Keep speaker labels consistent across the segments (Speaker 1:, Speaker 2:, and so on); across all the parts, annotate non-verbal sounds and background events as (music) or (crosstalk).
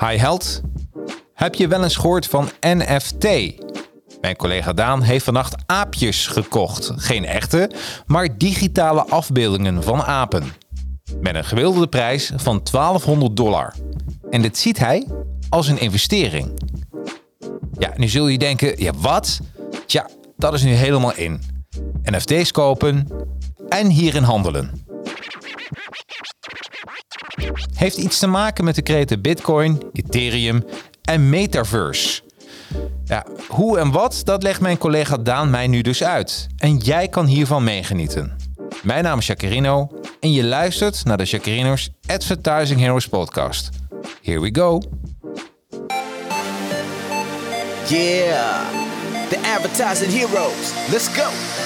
Speaker 1: Hi Held. Heb je wel eens gehoord van NFT? Mijn collega Daan heeft vannacht aapjes gekocht. Geen echte, maar digitale afbeeldingen van apen. Met een gewilde prijs van 1200 dollar. En dit ziet hij als een investering. Ja, nu zul je denken, ja wat? Tja, dat is nu helemaal in. NFT's kopen en hierin handelen. Heeft iets te maken met de kreten Bitcoin, Ethereum en Metaverse. Ja, hoe en wat, dat legt mijn collega Daan mij nu dus uit. En jij kan hiervan meegenieten. Mijn naam is Jacarino en je luistert naar de Jacarino's Advertising Heroes podcast. Here we go.
Speaker 2: Yeah, the advertising heroes. Let's go.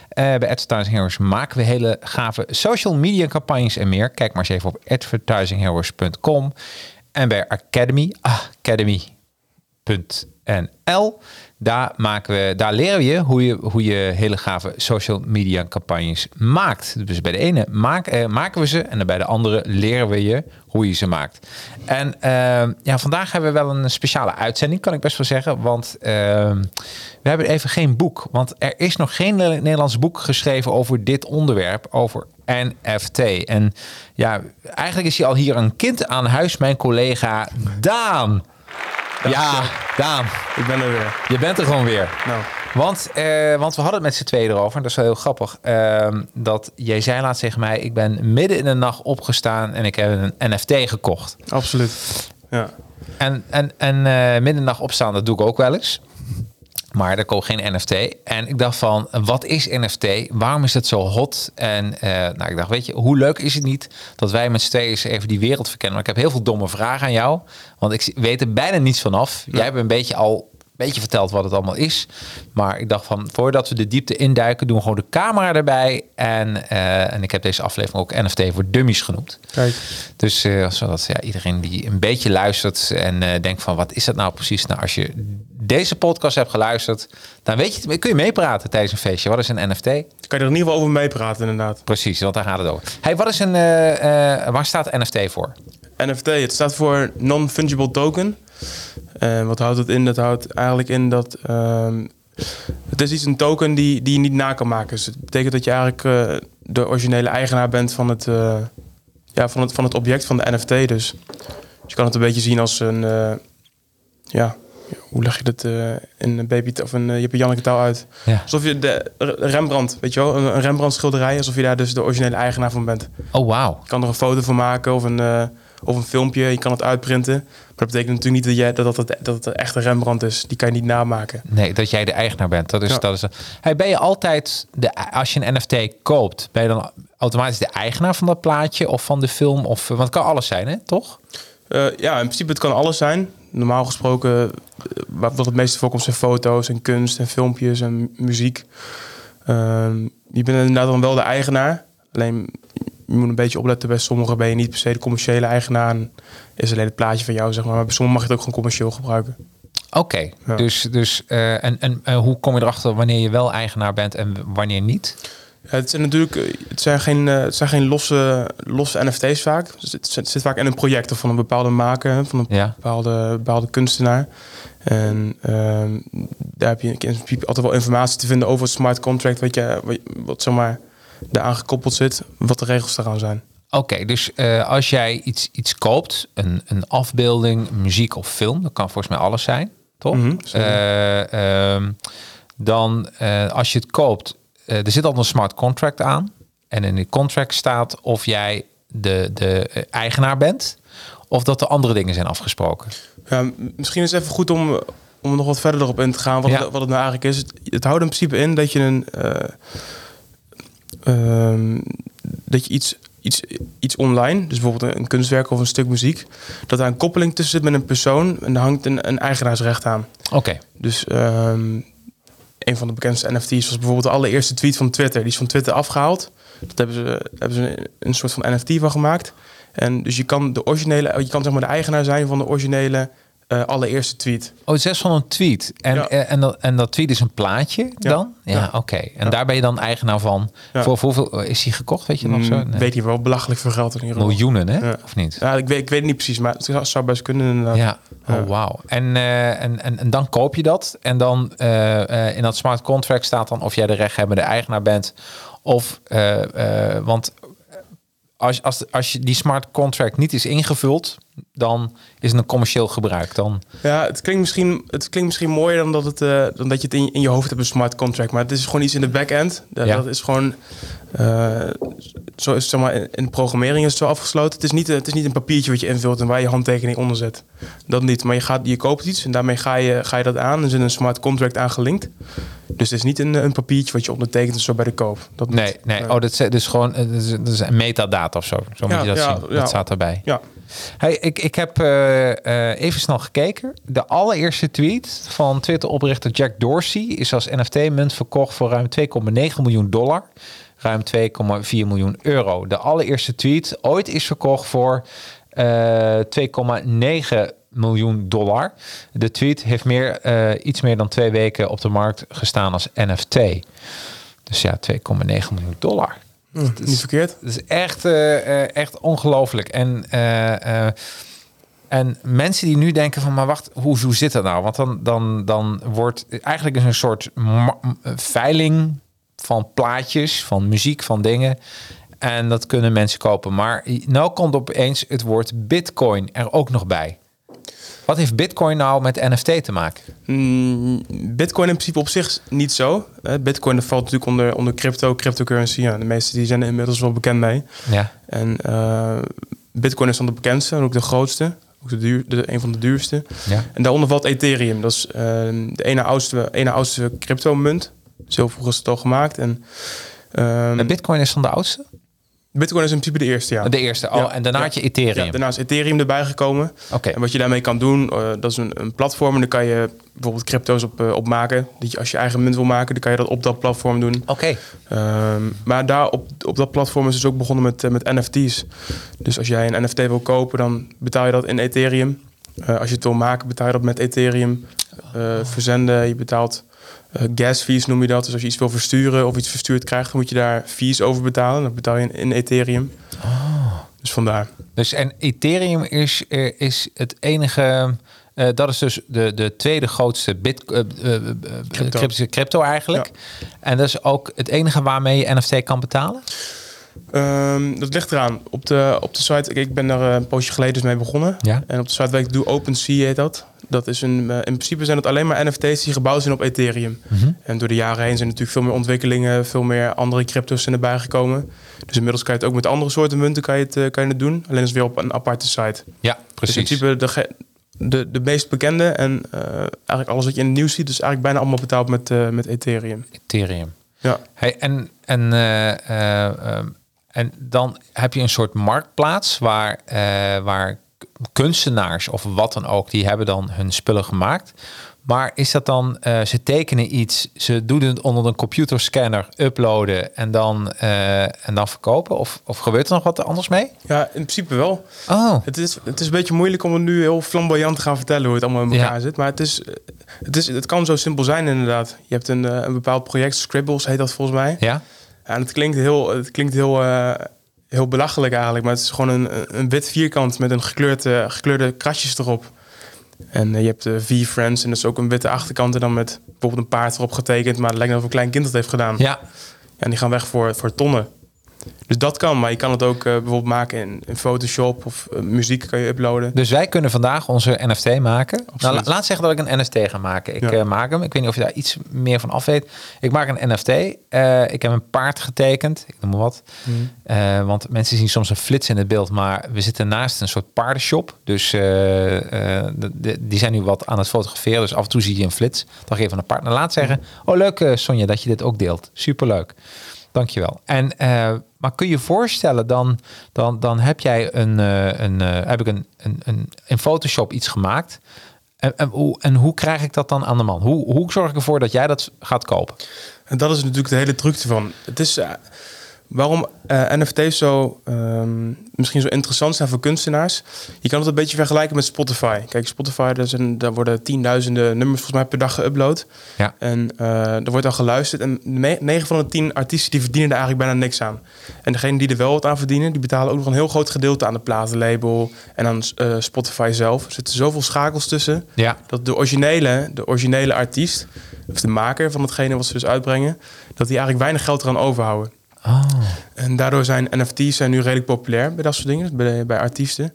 Speaker 1: Uh, bij Advertising Heroes maken we hele gave social media campagnes en meer. Kijk maar eens even op advertisingheroes.com. En bij Academy, ah, academy.nl, daar, maken we, daar leren je hoe, je hoe je hele gave social media campagnes maakt. Dus bij de ene eh, maken we ze en bij de andere leren we je hoe je ze maakt. En eh, ja, vandaag hebben we wel een speciale uitzending, kan ik best wel zeggen. Want uh, we hebben even geen boek. Want er is nog geen Nederlands boek geschreven over dit onderwerp, over NFT. En ja, eigenlijk is hij al hier een kind aan huis, mijn collega Daan. Ja, Daan.
Speaker 3: Ik ben er weer.
Speaker 1: Je bent er gewoon weer.
Speaker 3: Nou.
Speaker 1: Want, uh, want we hadden het met z'n tweeën erover. En dat is wel heel grappig. Uh, dat jij zei laatst tegen mij... ik ben midden in de nacht opgestaan... en ik heb een NFT gekocht.
Speaker 3: Absoluut, ja.
Speaker 1: En, en, en uh, midden in de nacht opstaan, dat doe ik ook wel eens. Maar er komt geen NFT. En ik dacht van, wat is NFT? Waarom is het zo hot? En uh, nou, ik dacht, weet je, hoe leuk is het niet dat wij met z'n tweeën even die wereld verkennen? Maar ik heb heel veel domme vragen aan jou. Want ik weet er bijna niets vanaf. Ja. Jij hebt een beetje al beetje verteld wat het allemaal is. Maar ik dacht van, voordat we de diepte induiken, doen we gewoon de camera erbij. En, uh, en ik heb deze aflevering ook NFT voor dummies genoemd.
Speaker 3: Kijk.
Speaker 1: Dus uh, zodat ja, iedereen die een beetje luistert en uh, denkt van, wat is dat nou precies? Nou, als je deze podcast hebt geluisterd, dan weet je, kun je meepraten tijdens een feestje. Wat is een NFT?
Speaker 3: Kan je er in ieder geval over meepraten, inderdaad.
Speaker 1: Precies, want daar gaat het over. Hey, wat is een, waar staat NFT voor?
Speaker 3: NFT, het staat voor Non-Fungible Token. En wat houdt het in? Dat houdt eigenlijk in dat um, het is iets een token die, die je niet na kan maken. Dus het betekent dat je eigenlijk uh, de originele eigenaar bent van het, uh, ja, van, het, van het object, van de NFT. Dus. dus je kan het een beetje zien als een, uh, ja, hoe leg je dat in een baby of een, je Janneke taal uit.
Speaker 1: Ja.
Speaker 3: Alsof je de Rembrandt, weet je wel, een, een Rembrandt schilderij, alsof je daar dus de originele eigenaar van bent.
Speaker 1: Oh wow.
Speaker 3: Je kan er een foto van maken of een of een filmpje, je kan het uitprinten. Dat betekent natuurlijk niet dat, jij, dat, het, dat het een echte Rembrandt is. Die kan je niet namaken.
Speaker 1: Nee, dat jij de eigenaar bent. Dat is, ja. dat is, hey, ben je altijd, de, als je een NFT koopt, ben je dan automatisch de eigenaar van dat plaatje of van de film? Of, want het kan alles zijn, hè? toch?
Speaker 3: Uh, ja, in principe het kan alles zijn. Normaal gesproken, wat het meeste voorkomt zijn foto's en kunst en filmpjes en muziek. Uh, je bent inderdaad dan wel de eigenaar. Alleen je moet een beetje opletten. Bij sommigen ben je niet per se de commerciële eigenaar. En is alleen het plaatje van jou, zeg maar. Maar bij sommigen mag je het ook gewoon commercieel gebruiken.
Speaker 1: Oké, okay. ja. dus, dus uh, en, en uh, hoe kom je erachter wanneer je wel eigenaar bent en wanneer niet?
Speaker 3: Het zijn natuurlijk het zijn geen, het zijn geen losse, losse NFT's vaak. Dus het, zit, zit vaak in een project of van een bepaalde maker, van een
Speaker 1: ja.
Speaker 3: bepaalde, bepaalde kunstenaar. En ehm, daar heb je altijd wel informatie te vinden over het smart contract, wat, je, wat, wat zeg maar, daaraan gekoppeld zit, wat de regels eraan zijn.
Speaker 1: Oké, dus eh, als jij iets, iets koopt, een, een afbeelding, muziek of film, dat kan volgens mij alles zijn, toch?
Speaker 3: Mhm,
Speaker 1: Eh, ehm, dan eh, als je het koopt, er zit al een smart contract aan. En in die contract staat of jij de, de eigenaar bent of dat er andere dingen zijn afgesproken.
Speaker 3: Ja, misschien is het even goed om, om nog wat verder erop in te gaan wat,
Speaker 1: Ja.
Speaker 3: het, wat het nou eigenlijk is. Het, het houdt in principe in dat je een eh, ehm, dat je iets, iets, iets online, dus bijvoorbeeld een kunstwerk of een stuk muziek, dat daar een koppeling tussen zit met een persoon en daar hangt een, een eigenaarsrecht aan.
Speaker 1: Oké,
Speaker 3: Dus ehm, een van de bekendste NFT's was bijvoorbeeld de allereerste tweet van Twitter. Die is van Twitter afgehaald. Dat hebben ze, hebben ze een, een soort van NFT van gemaakt. En dus je kan de originele, je kan zeg maar de eigenaar zijn van de originele eh, allereerste tweet.
Speaker 1: oh, zes van een tweet. En,
Speaker 3: Ja.
Speaker 1: eh, en, dat, en dat tweet is een plaatje dan? Ja,
Speaker 3: Ja.
Speaker 1: oké. En daar ben je dan eigenaar van. Voor, voor hoeveel is die gekocht, weet je nog zo?
Speaker 3: Mm,
Speaker 1: Nee.
Speaker 3: Weet je wel, belachelijk veel geld in.
Speaker 1: Miljoenen, hè? Of niet?
Speaker 3: Ja, ik weet, ik weet het niet precies, maar het zou- zou best kunnen inderdaad.
Speaker 1: Ja, oh wauw. En, eh, en, en, en dan koop je dat. En dan in dat smart contract staat dan of jij de rechthebbende eigenaar bent. Of, want als, als, als je die smart contract niet is ingevuld, dan is het een commercieel gebruik. Dan,
Speaker 3: Ja, het klinkt misschien, het klinkt misschien mooier dan dat, het, eh, dan dat je het in, in je hoofd hebt, een smart contract. Maar het is gewoon iets in de back-end. Dat,
Speaker 1: Ja.
Speaker 3: dat is gewoon, eh, zo is, zeg maar, in programmering is het zo afgesloten. Het is, niet, het is niet een papiertje wat je invult en waar je handtekening onder zet. Dat niet. Maar je, gaat, je koopt iets en daarmee ga je, ga je dat aan. Er zit een smart contract aan gelinkt. Dus het is niet een, een papiertje wat je ondertekent of zo bij de koop. Dat niet.
Speaker 1: nee, nee. Oh, dat is, is gewoon dat is, dat is metadata of zo. Zo moet
Speaker 3: Ja,
Speaker 1: je dat
Speaker 3: ja,
Speaker 1: zien.
Speaker 3: ja.
Speaker 1: Dat staat erbij.
Speaker 3: Ja.
Speaker 1: Hey, ik, ik heb eh, eh, even snel gekeken. De allereerste tweet van Twitter-oprichter Jack Dorsey is als NFT-munt verkocht voor ruim 2,9 miljoen dollar. Ruim 2,4 miljoen euro. De allereerste tweet ooit is verkocht voor eh 2,9 miljoen dollar. De tweet heeft meer, eh, iets meer dan twee weken op de markt gestaan als NFT. Dus ja, 2,9 miljoen dollar.
Speaker 3: Hm, niet verkeerd.
Speaker 1: Het is echt, eh, eh, echt ongelooflijk. En, eh, en mensen die nu denken van, maar wacht, hoe, hoe zit dat nou? Want dan, dan, dan wordt eigenlijk is een soort veiling van plaatjes, van muziek, van dingen. En dat kunnen mensen kopen. Maar nou komt opeens het woord bitcoin er ook nog bij. Wat heeft bitcoin nou met NFT te maken?
Speaker 3: Mm, Bitcoin in principe op zich niet zo. Bitcoin valt natuurlijk onder, onder crypto, cryptocurrency. Ja, de meeste die zijn er inmiddels wel bekend mee.
Speaker 1: Ja,
Speaker 3: En eh, Bitcoin is dan de bekendste en ook de grootste. Ook de duur, de, een van de duurste.
Speaker 1: ja.
Speaker 3: En daaronder valt Ethereum. Dat is eh, de ene oudste, ene oudste crypto-munt. Zo vroeger is het al gemaakt. En, ehm,
Speaker 1: En bitcoin is dan de oudste?
Speaker 3: Bitcoin is in principe de eerste, ja.
Speaker 1: De eerste. Oh,
Speaker 3: Ja,
Speaker 1: en daarna had je Ethereum.
Speaker 3: Ja, daarna is Ethereum erbij gekomen.
Speaker 1: Oké.
Speaker 3: En wat je daarmee kan doen, eh, dat is een, een platform. En daar kan je bijvoorbeeld crypto's op, eh, op maken. Dat je, als je eigen munt wil maken, dan kan je dat op dat platform doen.
Speaker 1: Oké.
Speaker 3: Ehm, maar daar op, op dat platform is dus ook begonnen met, eh, met NFT's. Dus als jij een NFT wil kopen, dan betaal je dat in Ethereum. Als je het wil maken, betaal je dat met Ethereum. Verzenden, je betaalt eh, gas fees noem je dat. Dus als je iets wil versturen of iets verstuurd krijgt, dan moet je daar fees over betalen. Dat betaal je in, in Ethereum. Dus vandaar.
Speaker 1: Dus en Ethereum is, eh, is het enige. eh, dat is dus de, de tweede grootste bit,
Speaker 3: Crypto.
Speaker 1: crypto. crypto eigenlijk. En dat is ook het enige waarmee je NFT kan betalen.
Speaker 3: Ehm, dat ligt eraan. Op de, op de site, ik ben eh, een poosje geleden dus mee begonnen.
Speaker 1: Ja.
Speaker 3: En op de site waar ik doe, OpenSea heet dat. Dat is een, eh, in principe zijn het alleen maar NFT's die gebouwd zijn op Ethereum.
Speaker 1: Mhm.
Speaker 3: En door de jaren heen zijn natuurlijk veel meer ontwikkelingen, veel meer andere crypto's zijn erbij gekomen. Dus inmiddels kan je het ook met andere soorten munten kan je het, eh, kan je het doen. Alleen is het weer op een aparte site.
Speaker 1: Ja,
Speaker 3: Dus in
Speaker 1: precies.
Speaker 3: principe de, de, de meest bekende en eh, eigenlijk alles wat je in het nieuws ziet, is eigenlijk bijna allemaal betaald met, met Ethereum.
Speaker 1: Ethereum.
Speaker 3: Ja.
Speaker 1: Hey, en, en, en dan heb je een soort marktplaats waar, waar kunstenaars of wat dan ook, die hebben dan hun spullen gemaakt. Maar is dat dan, eh, ze tekenen iets, ze doen het onder een computerscanner, uploaden en dan, eh, en dan verkopen? Of, of gebeurt er nog wat anders mee?
Speaker 3: ja, in principe wel.
Speaker 1: Oh,
Speaker 3: Het is, het is een beetje moeilijk om het nu heel flamboyant te gaan vertellen hoe het allemaal in elkaar
Speaker 1: Ja.
Speaker 3: zit. Maar het, is, het, is, het kan zo simpel zijn inderdaad. Je hebt een, eh, een bepaald project, Scribbles heet dat volgens mij.
Speaker 1: ja?
Speaker 3: Ja, en het klinkt heel, het klinkt heel, heel belachelijk eigenlijk. Maar het is gewoon een, een wit vierkant met een gekleurd, eh, gekleurde krasjes erop. En eh, je hebt de V-Friends en dat is ook een witte achterkant. En dan met bijvoorbeeld een paard erop getekend. Maar het lijkt net of een klein kind dat heeft gedaan.
Speaker 1: Ja,
Speaker 3: Ja, en die gaan weg voor, voor tonnen. Dus dat kan, maar je kan het ook eh, bijvoorbeeld maken in, in Photoshop of eh, muziek kan je uploaden.
Speaker 1: Dus wij kunnen vandaag onze NFT maken. Nou, la- laat zeggen dat ik een NFT ga maken. Ik
Speaker 3: Ja.
Speaker 1: eh, maak hem. Ik weet niet of je daar iets meer van af weet. Ik maak een NFT. Ik heb een paard getekend. Ik noem maar wat. Eh, want mensen zien soms een flits in het beeld. Maar we zitten naast een soort paardenshop. Dus die zijn nu wat aan het fotograferen. Dus af en toe zie je een flits. Dan geef je een paard. Nou, laat zeggen. Oh, leuk Sonja dat je dit ook deelt. Superleuk. Dankjewel. En, maar kun je voorstellen, dan, dan, dan heb jij een, eh, een, eh, heb ik een, een, een, in Photoshop iets gemaakt. En, en, hoe, en hoe krijg ik dat dan aan de man? Hoe, hoe zorg ik ervoor dat jij dat gaat kopen?
Speaker 3: En dat is natuurlijk de hele truc ervan. Het is eh, waarom eh, NFT's zo ehm, misschien zo interessant zijn voor kunstenaars. Je kan het een beetje vergelijken met Spotify. Kijk, Spotify, daar, zijn, daar worden tienduizenden nummers volgens mij per dag geüpload.
Speaker 1: Ja.
Speaker 3: En eh er wordt dan geluisterd. En 9 van de 10 artiesten die verdienen er eigenlijk bijna niks aan. En degenen die er wel wat aan verdienen, die betalen ook nog een heel groot gedeelte aan de platenlabel en aan eh, Spotify zelf. Er zitten zoveel schakels tussen
Speaker 1: Ja.
Speaker 3: dat de originele, de originele artiest, of de maker van hetgene wat ze dus uitbrengen, dat die eigenlijk weinig geld eraan overhouden.
Speaker 1: Oh.
Speaker 3: En daardoor zijn NFT's zijn nu redelijk populair bij dat soort dingen, bij, bij artiesten.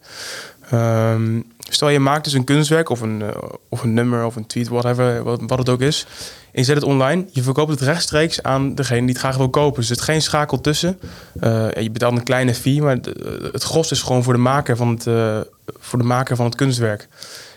Speaker 3: Ehm, stel je maakt dus een kunstwerk of een, eh, of een nummer of een tweet, whatever, wat, het ook is. En je zet het online, je verkoopt het rechtstreeks aan degene die het graag wil kopen. Dus er zit geen schakel tussen. Eh, ja, je betaalt een kleine fee, maar de- het gros is gewoon voor de maker van het, eh, voor de maker van het kunstwerk.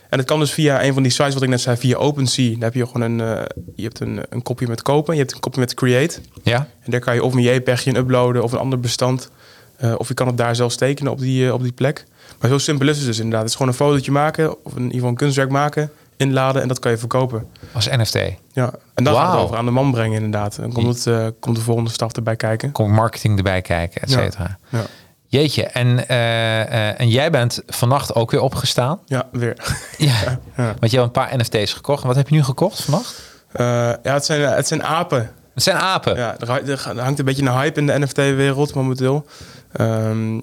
Speaker 3: En dat kan dus via een van die sites wat ik net zei, via OpenSea. Daar heb je gewoon een, eh, je hebt een, een kopje met kopen, je hebt een kopje met create.
Speaker 1: Ja.
Speaker 3: En daar kan je of een JPEGje in uploaden of een ander bestand. Eh, of je kan het daar zelfs tekenen op die, eh, op die plek. Maar zo simpel is het dus inderdaad. Het is gewoon een fotootje maken of in ieder geval een kunstwerk maken, inladen en dat kan je verkopen.
Speaker 1: Als NFT.
Speaker 3: Ja. En dan gaat het over aan de man brengen inderdaad. Dan komt, het, komt de volgende stap erbij kijken.
Speaker 1: Komt marketing erbij kijken, et
Speaker 3: Ja.
Speaker 1: cetera.
Speaker 3: Ja,
Speaker 1: Jeetje, en, eh, eh, en jij bent vannacht ook weer opgestaan.
Speaker 3: ja weer.
Speaker 1: Ja. (laughs)
Speaker 3: Ja.
Speaker 1: Want je hebt een paar NFT's gekocht. Wat heb je nu gekocht vannacht?
Speaker 3: Eh, ja, het zijn, het zijn apen.
Speaker 1: Het zijn apen.
Speaker 3: Ja, er, ha- er hangt een beetje een hype in de NFT-wereld momenteel. Ehm,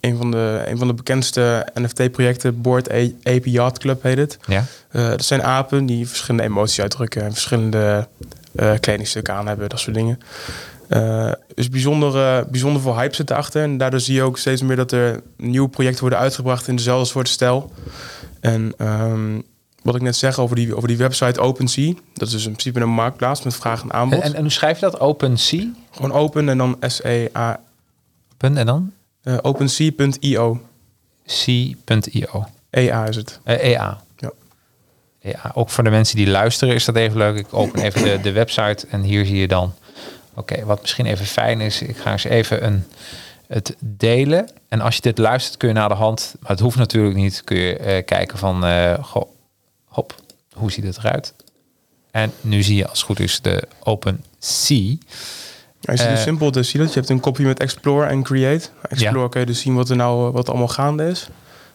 Speaker 3: een, van de, een van de bekendste NFT-projecten, Board Ape Yacht Club heet het.
Speaker 1: Ja.
Speaker 3: Dat zijn apen die verschillende emoties uitdrukken en verschillende kledingstukken aan hebben, dat soort dingen. Eh dus bijzonder, eh, bijzonder veel hype zit erachter. En daardoor zie je ook steeds meer dat er nieuwe projecten worden uitgebracht in dezelfde soort stijl. En ehm, wat ik net zeg over die, over die website OpenSea, dat is dus in principe een marktplaats met vraag en aanbod.
Speaker 1: En, en, en hoe schrijf je dat? OpenSea?
Speaker 3: Gewoon open en dan S-E-A,
Speaker 1: Punt En dan?
Speaker 3: eh, OpenSea.io.
Speaker 1: C.io.
Speaker 3: EA is het.
Speaker 1: EA.
Speaker 3: Ja.
Speaker 1: Ja, ook voor de mensen die luisteren is dat even leuk. Ik open even de, de website en hier zie je dan. Oké, wat misschien even fijn is, ik ga eens even een, het delen. En als je dit luistert, kun je naar de hand, maar het hoeft natuurlijk niet, kun je eh, kijken van, eh, goh, hop, hoe ziet het eruit? En nu zie je als het goed is de Open Sea.
Speaker 3: Ja, je ziet
Speaker 1: Eh,
Speaker 3: het simpel te zien. dat Je hebt een kopje met Explore en Create. Explore kan je dus zien wat er nou wat allemaal gaande is.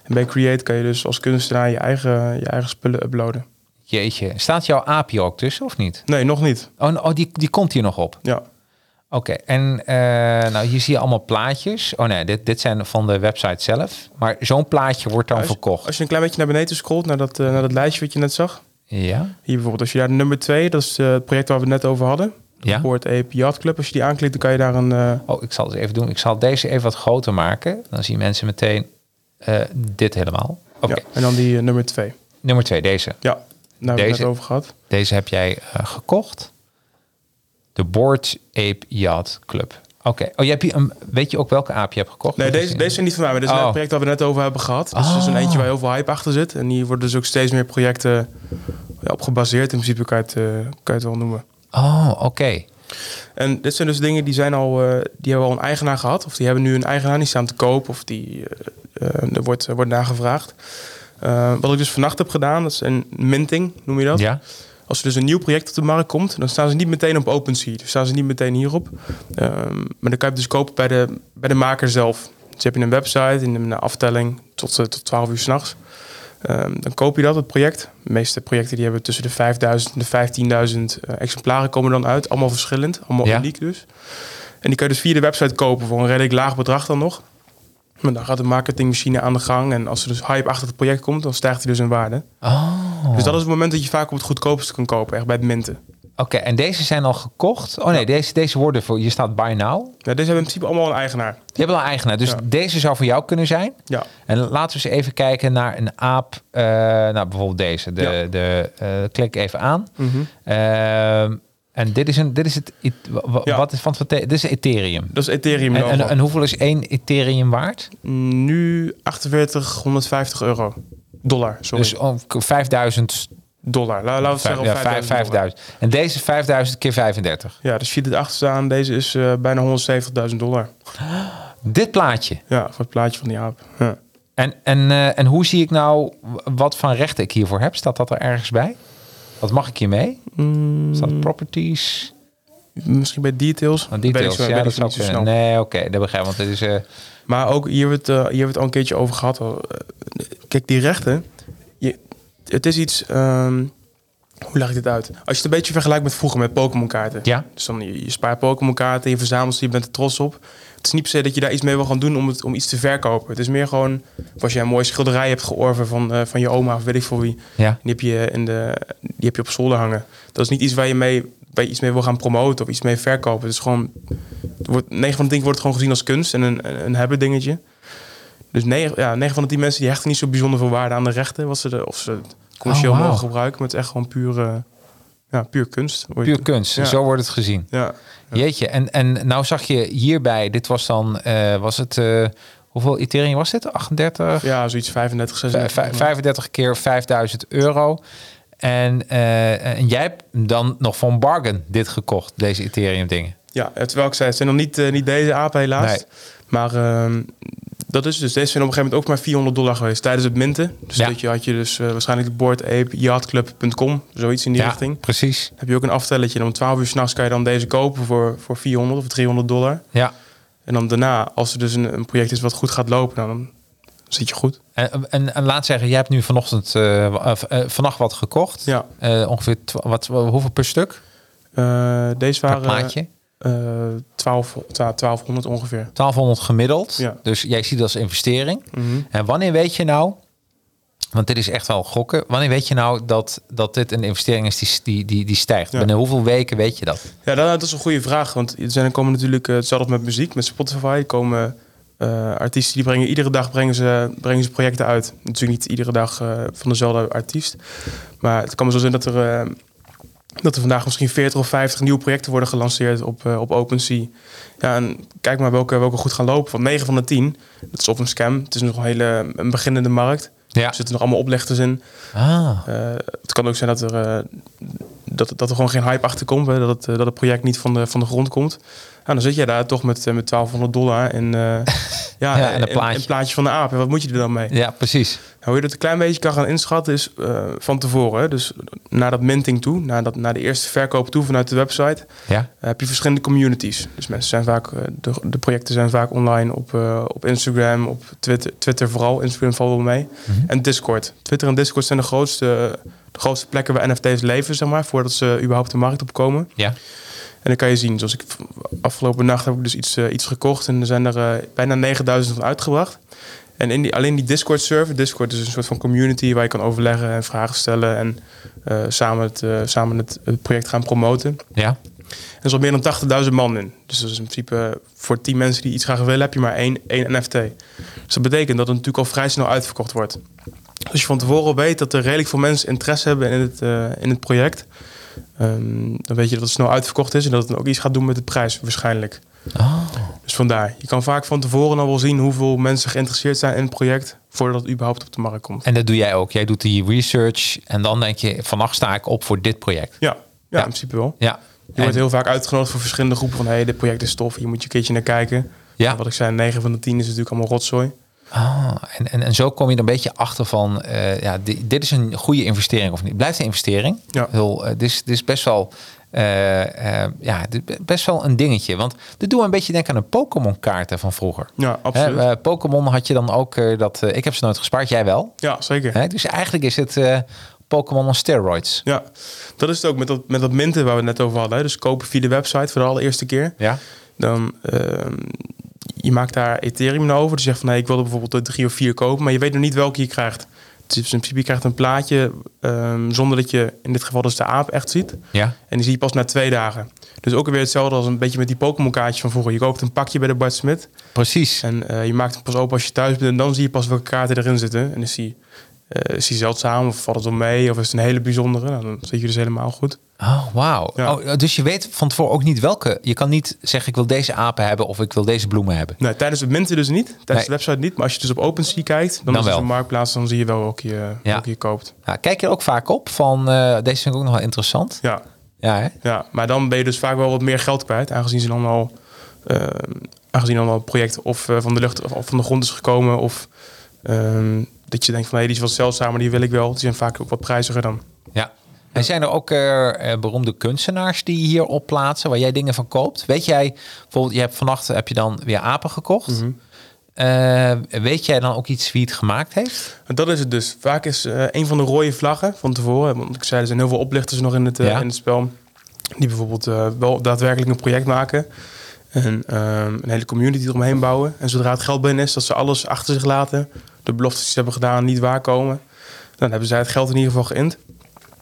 Speaker 3: En bij Create kan je dus als kunstenaar je eigen, je eigen spullen uploaden.
Speaker 1: Jeetje, staat jouw API ook tussen of niet?
Speaker 3: Nee, nog niet.
Speaker 1: Oh, oh die, die komt hier nog op.
Speaker 3: Ja,
Speaker 1: Oké, en eh, nou hier zie je allemaal plaatjes. Oh nee, dit, dit zijn van de website zelf. Maar zo'n plaatje wordt dan
Speaker 3: als,
Speaker 1: verkocht.
Speaker 3: als je een klein beetje naar beneden scrolt, naar dat, eh, naar dat lijstje wat je net zag.
Speaker 1: Ja,
Speaker 3: Hier bijvoorbeeld, als je daar nummer 2, dat is eh, het project waar we het net over hadden.
Speaker 1: ja.
Speaker 3: Board Ape Yacht Club. Als je die aanklikt, dan kan je daar een...
Speaker 1: Oh, ik zal het even doen. Ik zal deze even wat groter maken. Dan zien mensen meteen dit helemaal. Oké,
Speaker 3: ja, en dan die nummer 2.
Speaker 1: nummer twee, deze.
Speaker 3: Ja, daar hebben we het over gehad.
Speaker 1: Deze heb jij gekocht. De Board Ape Yacht Club. Oké. Oh, je hebt hier een, weet je ook welke aap je hebt gekocht?
Speaker 3: Nee, deze, deze zijn niet van mij. Maar dit is
Speaker 1: Oh.
Speaker 3: net het project waar we net over hebben gehad. Dus dat is een
Speaker 1: Oh.
Speaker 3: eentje waar heel veel hype achter zit. En hier worden dus ook steeds meer projecten ja, op gebaseerd. In principe kan je het, eh, kan je het wel noemen.
Speaker 1: Oh, oké.
Speaker 3: En dit zijn dus dingen die zijn al, eh, die hebben al een eigenaar gehad. Of die hebben nu een eigenaar niet staan te koop. Of die eh, er wordt, wordt nagevraagd. Wat ik dus vannacht heb gedaan, dat is een minting, noem je dat.
Speaker 1: Ja.
Speaker 3: Als er dus een nieuw project op de markt komt, dan staan ze niet meteen op OpenSea. Dus staan ze niet meteen hierop. Ehm, maar dan kan je het dus kopen bij de, bij de maker zelf. Dus heb je een website in een aftelling tot, eh, tot 12 uur s'nachts. Um, dan koop je dat, het project. De meeste projecten die hebben tussen de 5000 en de 15.000 eh, exemplaren komen dan uit. Allemaal verschillend, allemaal
Speaker 1: Ja.
Speaker 3: uniek dus. En die kan je dus via de website kopen voor een redelijk laag bedrag dan nog. Maar dan gaat de marketingmachine aan de gang. En als er dus hype achter het project komt, dan stijgt hij dus in waarde.
Speaker 1: Oh.
Speaker 3: Dus dat is het moment dat je vaak op het goedkoopste kan kopen, echt bij het minten.
Speaker 1: Oké, en deze zijn al gekocht? Oh nee, deze, deze worden voor... Je staat buy now.
Speaker 3: Ja, deze hebben in principe allemaal een eigenaar.
Speaker 1: Je hebt al een eigenaar. Dus
Speaker 3: Ja.
Speaker 1: deze zou voor jou kunnen zijn.
Speaker 3: Ja.
Speaker 1: En laten we eens even kijken naar een aap. eh, nou, bijvoorbeeld deze. De,
Speaker 3: Ja.
Speaker 1: de, eh, klik even aan. Ehm, en dit is, een, dit is het...
Speaker 3: Ja.
Speaker 1: Wat is van het Dit is Ethereum.
Speaker 3: Dat is Ethereum
Speaker 1: En, en, en hoeveel is één Ethereum waard?
Speaker 3: Nu 4850 euro. Dollar, sorry.
Speaker 1: Dus om 5000.
Speaker 3: dollar. La- Laten we zeggen
Speaker 1: ja,
Speaker 3: op
Speaker 1: vijf-
Speaker 3: 5000 dollar.
Speaker 1: 5000. En deze 5000 keer 35.
Speaker 3: Ja, dus je ziet het achter staan. Deze is eh, bijna 170.000 dollar.
Speaker 1: Dit plaatje.
Speaker 3: Ja, voor het plaatje van die aap. Ja.
Speaker 1: En, en, eh, en hoe zie ik nou wat van rechten ik hiervoor heb? Staat dat er ergens bij? Wat mag ik hier mee?
Speaker 3: Mm,
Speaker 1: Staat properties?
Speaker 3: misschien bij details.
Speaker 1: Oh,
Speaker 3: ik
Speaker 1: details.
Speaker 3: zo-
Speaker 1: Ja,
Speaker 3: weet ik
Speaker 1: dat
Speaker 3: zo
Speaker 1: zou
Speaker 3: snel.
Speaker 1: Nee, oké, dat begrijp ik. Want het is... eh,
Speaker 3: Maar ook hier hebben we het, hier hebben we het al een keertje over gehad. Eh, Kijk, die rechten. Je, het is iets. ehm, hoe leg ik dit uit? Als je het een beetje vergelijkt met vroeger met Pokémon kaarten.
Speaker 1: Ja.
Speaker 3: Dus dan je, je spaart Pokémon kaarten, je verzamelt ze, je bent er trots op. Het is niet per se dat je daar iets mee wil gaan doen om, het, om iets te verkopen. Het is meer gewoon, als jij een mooie schilderij hebt georven van, eh, van je oma of weet ik voor wie.
Speaker 1: ja.
Speaker 3: Die heb, je in de, die heb je op zolder hangen. Dat is niet iets waar je, mee, waar je iets mee wil gaan promoten of iets mee verkopen. Het is gewoon, het wordt, 9 van de 10 wordt gewoon gezien als kunst en een, een, hebben dingetje. Dus 9, ja, 9 van de 10 mensen die hechten niet zo bijzonder veel waarde aan de rechten. Wat ze de, of ze commercieel
Speaker 1: Oh, wauw.
Speaker 3: mogen gebruiken. Maar het is echt gewoon puur, eh, ja, puur kunst.
Speaker 1: Puur kunst.
Speaker 3: Ja.
Speaker 1: Zo wordt het gezien.
Speaker 3: Ja.
Speaker 1: Jeetje. En, en nou zag je hierbij, dit was dan, eh, was het, eh, hoeveel Ethereum was dit? 38?
Speaker 3: ja, zoiets 35,
Speaker 1: Vijf-
Speaker 3: 36.
Speaker 1: vijf- 35 keer 5000 euro. En, eh, en jij hebt dan nog van bargain dit gekocht, deze Ethereum dingen.
Speaker 3: Ja, terwijl ik zei, het zijn nog niet, niet deze apen helaas.
Speaker 1: Nee.
Speaker 3: Maar ehm, dat is dus, deze zijn op een gegeven moment ook maar 400 dollar geweest tijdens het minten. Dus
Speaker 1: Ja.
Speaker 3: dat je had je dus eh, waarschijnlijk de Board Ape Yachtclub.com, zoiets in die richting.
Speaker 1: precies.
Speaker 3: Heb je ook een aftelletje en om 12 uur s'nachts kan je dan deze kopen voor, voor 400 of 300 dollar.
Speaker 1: Ja.
Speaker 3: En dan daarna, als er dus een, een project is wat goed gaat lopen, dan zit je goed.
Speaker 1: En, en, en laat zeggen, jij hebt nu vanochtend, eh, vannacht wat gekocht.
Speaker 3: Ja.
Speaker 1: Ongeveer, wat, hoeveel per stuk?
Speaker 3: Deze waren
Speaker 1: plaatje?
Speaker 3: Eh 12, 1200 ongeveer.
Speaker 1: 1200 gemiddeld.
Speaker 3: Ja.
Speaker 1: Dus jij ziet dat als investering.
Speaker 3: Mhm.
Speaker 1: En wanneer weet je nou, want dit is echt wel gokken, wanneer weet je nou dat, dat dit een investering is die, die, die, die stijgt?
Speaker 3: Ja.
Speaker 1: Binnen hoeveel weken weet je dat?
Speaker 3: Ja, dat, is een goede vraag. Want er zijn, komen natuurlijk eh, hetzelfde met muziek, met Spotify. Komen eh, artiesten die brengen iedere dag brengen ze, brengen ze projecten uit. Natuurlijk niet iedere dag eh, van dezelfde artiest. Maar het kan me zo zijn dat er, eh, dat er vandaag misschien 40 of 50 nieuwe projecten worden gelanceerd op, eh, op OpenSea. Ja, en kijk maar welke, welke goed gaan lopen. Want 9 van de 10, dat is op een scam. Het is nog een hele een beginnende markt.
Speaker 1: Ja.
Speaker 3: Er zitten nog allemaal oplichters in.
Speaker 1: Ah,
Speaker 3: Eh, het kan ook zijn dat er, eh, dat, dat er gewoon geen hype achter komt. Hè? Dat, het, dat het project niet van de, van de grond komt. Nou, dan zit jij daar toch met, eh, met 1200 dollar en, eh, (laughs) ja,
Speaker 1: Ja, en een
Speaker 3: en-
Speaker 1: plaatje.
Speaker 3: en plaatje van de aap. En wat moet je er dan mee?
Speaker 1: ja, precies.
Speaker 3: Nou, hoe je dat een klein beetje kan gaan inschatten is eh, van tevoren. Hè? Dus naar dat minting toe, naar, dat, naar de eerste verkoop toe vanuit de website,
Speaker 1: Ja.
Speaker 3: heb je verschillende communities. Dus mensen zijn vaak, de, de projecten zijn vaak online op, op Instagram, op Twitter, Twitter vooral. Instagram valt wel mee.
Speaker 1: Mhm.
Speaker 3: En Discord. Twitter en Discord zijn de grootste, de grootste plekken waar NFT's leven, zeg maar, voordat ze überhaupt de markt opkomen.
Speaker 1: Ja.
Speaker 3: En dan kan je zien, zoals ik afgelopen nacht heb ik dus iets, eh, iets gekocht en er zijn er eh, bijna 9000 van uitgebracht. En in die, alleen die Discord server, Discord is een soort van community waar je kan overleggen en vragen stellen en eh, samen, het, samen het, het project gaan promoten.
Speaker 1: Ja.
Speaker 3: En er is al meer dan 80.000 man in. Dus dat is in principe voor 10 mensen die iets graag willen, heb je maar één, één NFT. Dus dat betekent dat het natuurlijk al vrij snel uitverkocht wordt. Dus als je van tevoren al weet dat er redelijk veel mensen interesse hebben in het, in het project, ehm, dan weet je dat het snel uitverkocht is en dat het ook iets gaat doen met de prijs waarschijnlijk.
Speaker 1: Oh.
Speaker 3: Dus vandaar. Je kan vaak van tevoren al wel zien hoeveel mensen geïnteresseerd zijn in het project voordat het überhaupt op de markt komt.
Speaker 1: En dat doe jij ook. Jij doet die research en dan denk je, vannacht sta ik op voor dit project.
Speaker 3: Ja, ja,
Speaker 1: Ja.
Speaker 3: in principe wel.
Speaker 1: Ja.
Speaker 3: Je
Speaker 1: En-
Speaker 3: wordt heel vaak uitgenodigd voor verschillende groepen van... hé, hey, dit project is tof, hier moet je een keertje naar kijken.
Speaker 1: Ja.
Speaker 3: En Wat ik zei, 9 van de 10 is natuurlijk allemaal rotzooi.
Speaker 1: Ah, en, en, en zo kom je er een beetje achter van, eh, ja, di- dit is een goede investering of niet. Blijft een investering.
Speaker 3: Ja.
Speaker 1: Heel, eh, dit, is, dit is best wel, eh, ja, best wel een dingetje. Want dit doen we een beetje denken aan de Pokémon kaarten van vroeger.
Speaker 3: Ja, absoluut.
Speaker 1: Pokémon had je dan ook dat, ik heb ze nooit gespaard, jij wel.
Speaker 3: ja, zeker.
Speaker 1: Dus eigenlijk is het Pokémon on steroids.
Speaker 3: Ja, dat is het ook met dat, met dat minten waar we het net over hadden. Hè. Dus kopen via de website voor de allereerste keer.
Speaker 1: Ja.
Speaker 3: Dan, ehm, je maakt daar Ethereum over. Dus je zegt van, nee, ik wilde bijvoorbeeld er drie of vier kopen. Maar je weet nog niet welke je krijgt. Is in principe, je krijgt een plaatje ehm, zonder dat je in dit geval dus de aap echt ziet.
Speaker 1: Ja.
Speaker 3: En die zie je pas na twee dagen. Dus ook weer hetzelfde als een beetje met die Pokémon kaartjes van vroeger. Je koopt een pakje bij de Bart Smit.
Speaker 1: Precies.
Speaker 3: En eh, je maakt hem pas open als je thuis bent. En dan zie je pas welke kaarten erin zitten. En is die, eh, is die zeldzaam of valt het om mee? Of is het een hele bijzondere? Nou, dan zit je dus helemaal goed.
Speaker 1: Oh, wauw.
Speaker 3: Ja.
Speaker 1: Oh, dus je weet van tevoren ook niet welke. Je kan niet zeggen, ik wil deze apen hebben of ik wil deze bloemen hebben.
Speaker 3: Nee, tijdens het minten dus niet. Tijdens
Speaker 1: Nee.
Speaker 3: de website niet. Maar als je dus op OpenSea kijkt, dan,
Speaker 1: Dan
Speaker 3: is het een marktplaats. Dan zie je wel welke je,
Speaker 1: Ja.
Speaker 3: welke je koopt.
Speaker 1: Ja, kijk je er ook vaak op van, eh, deze vind ik ook nog wel interessant.
Speaker 3: Ja,
Speaker 1: Ja, hè?
Speaker 3: ja, maar dan ben je dus vaak wel wat meer geld kwijt. Aangezien ze dan al, eh, aangezien dan al het project of van de lucht of, of van de grond is gekomen. Of ehm, dat je denkt van hé, die is wat zeldzamer, die wil ik wel. Die zijn vaak ook wat prijziger dan.
Speaker 1: Ja. En zijn er ook eh, eh, beroemde kunstenaars die hier op plaatsen waar jij dingen van koopt? Weet jij, bijvoorbeeld, je hebt vannacht heb je dan weer apen gekocht.
Speaker 3: Mhm.
Speaker 1: Eh, weet jij dan ook iets wie het gemaakt heeft?
Speaker 3: Dat is het dus. Vaak is een van de rode vlaggen van tevoren. Want ik zei, er zijn heel veel oplichters nog in het,
Speaker 1: Ja.
Speaker 3: in het spel. Die bijvoorbeeld wel daadwerkelijk een project maken. En ehm, een hele community eromheen bouwen. En zodra het geld binnen is, dat ze alles achter zich laten. De beloftes die ze hebben gedaan niet waarkomen. Dan hebben zij het geld in ieder geval geïnd.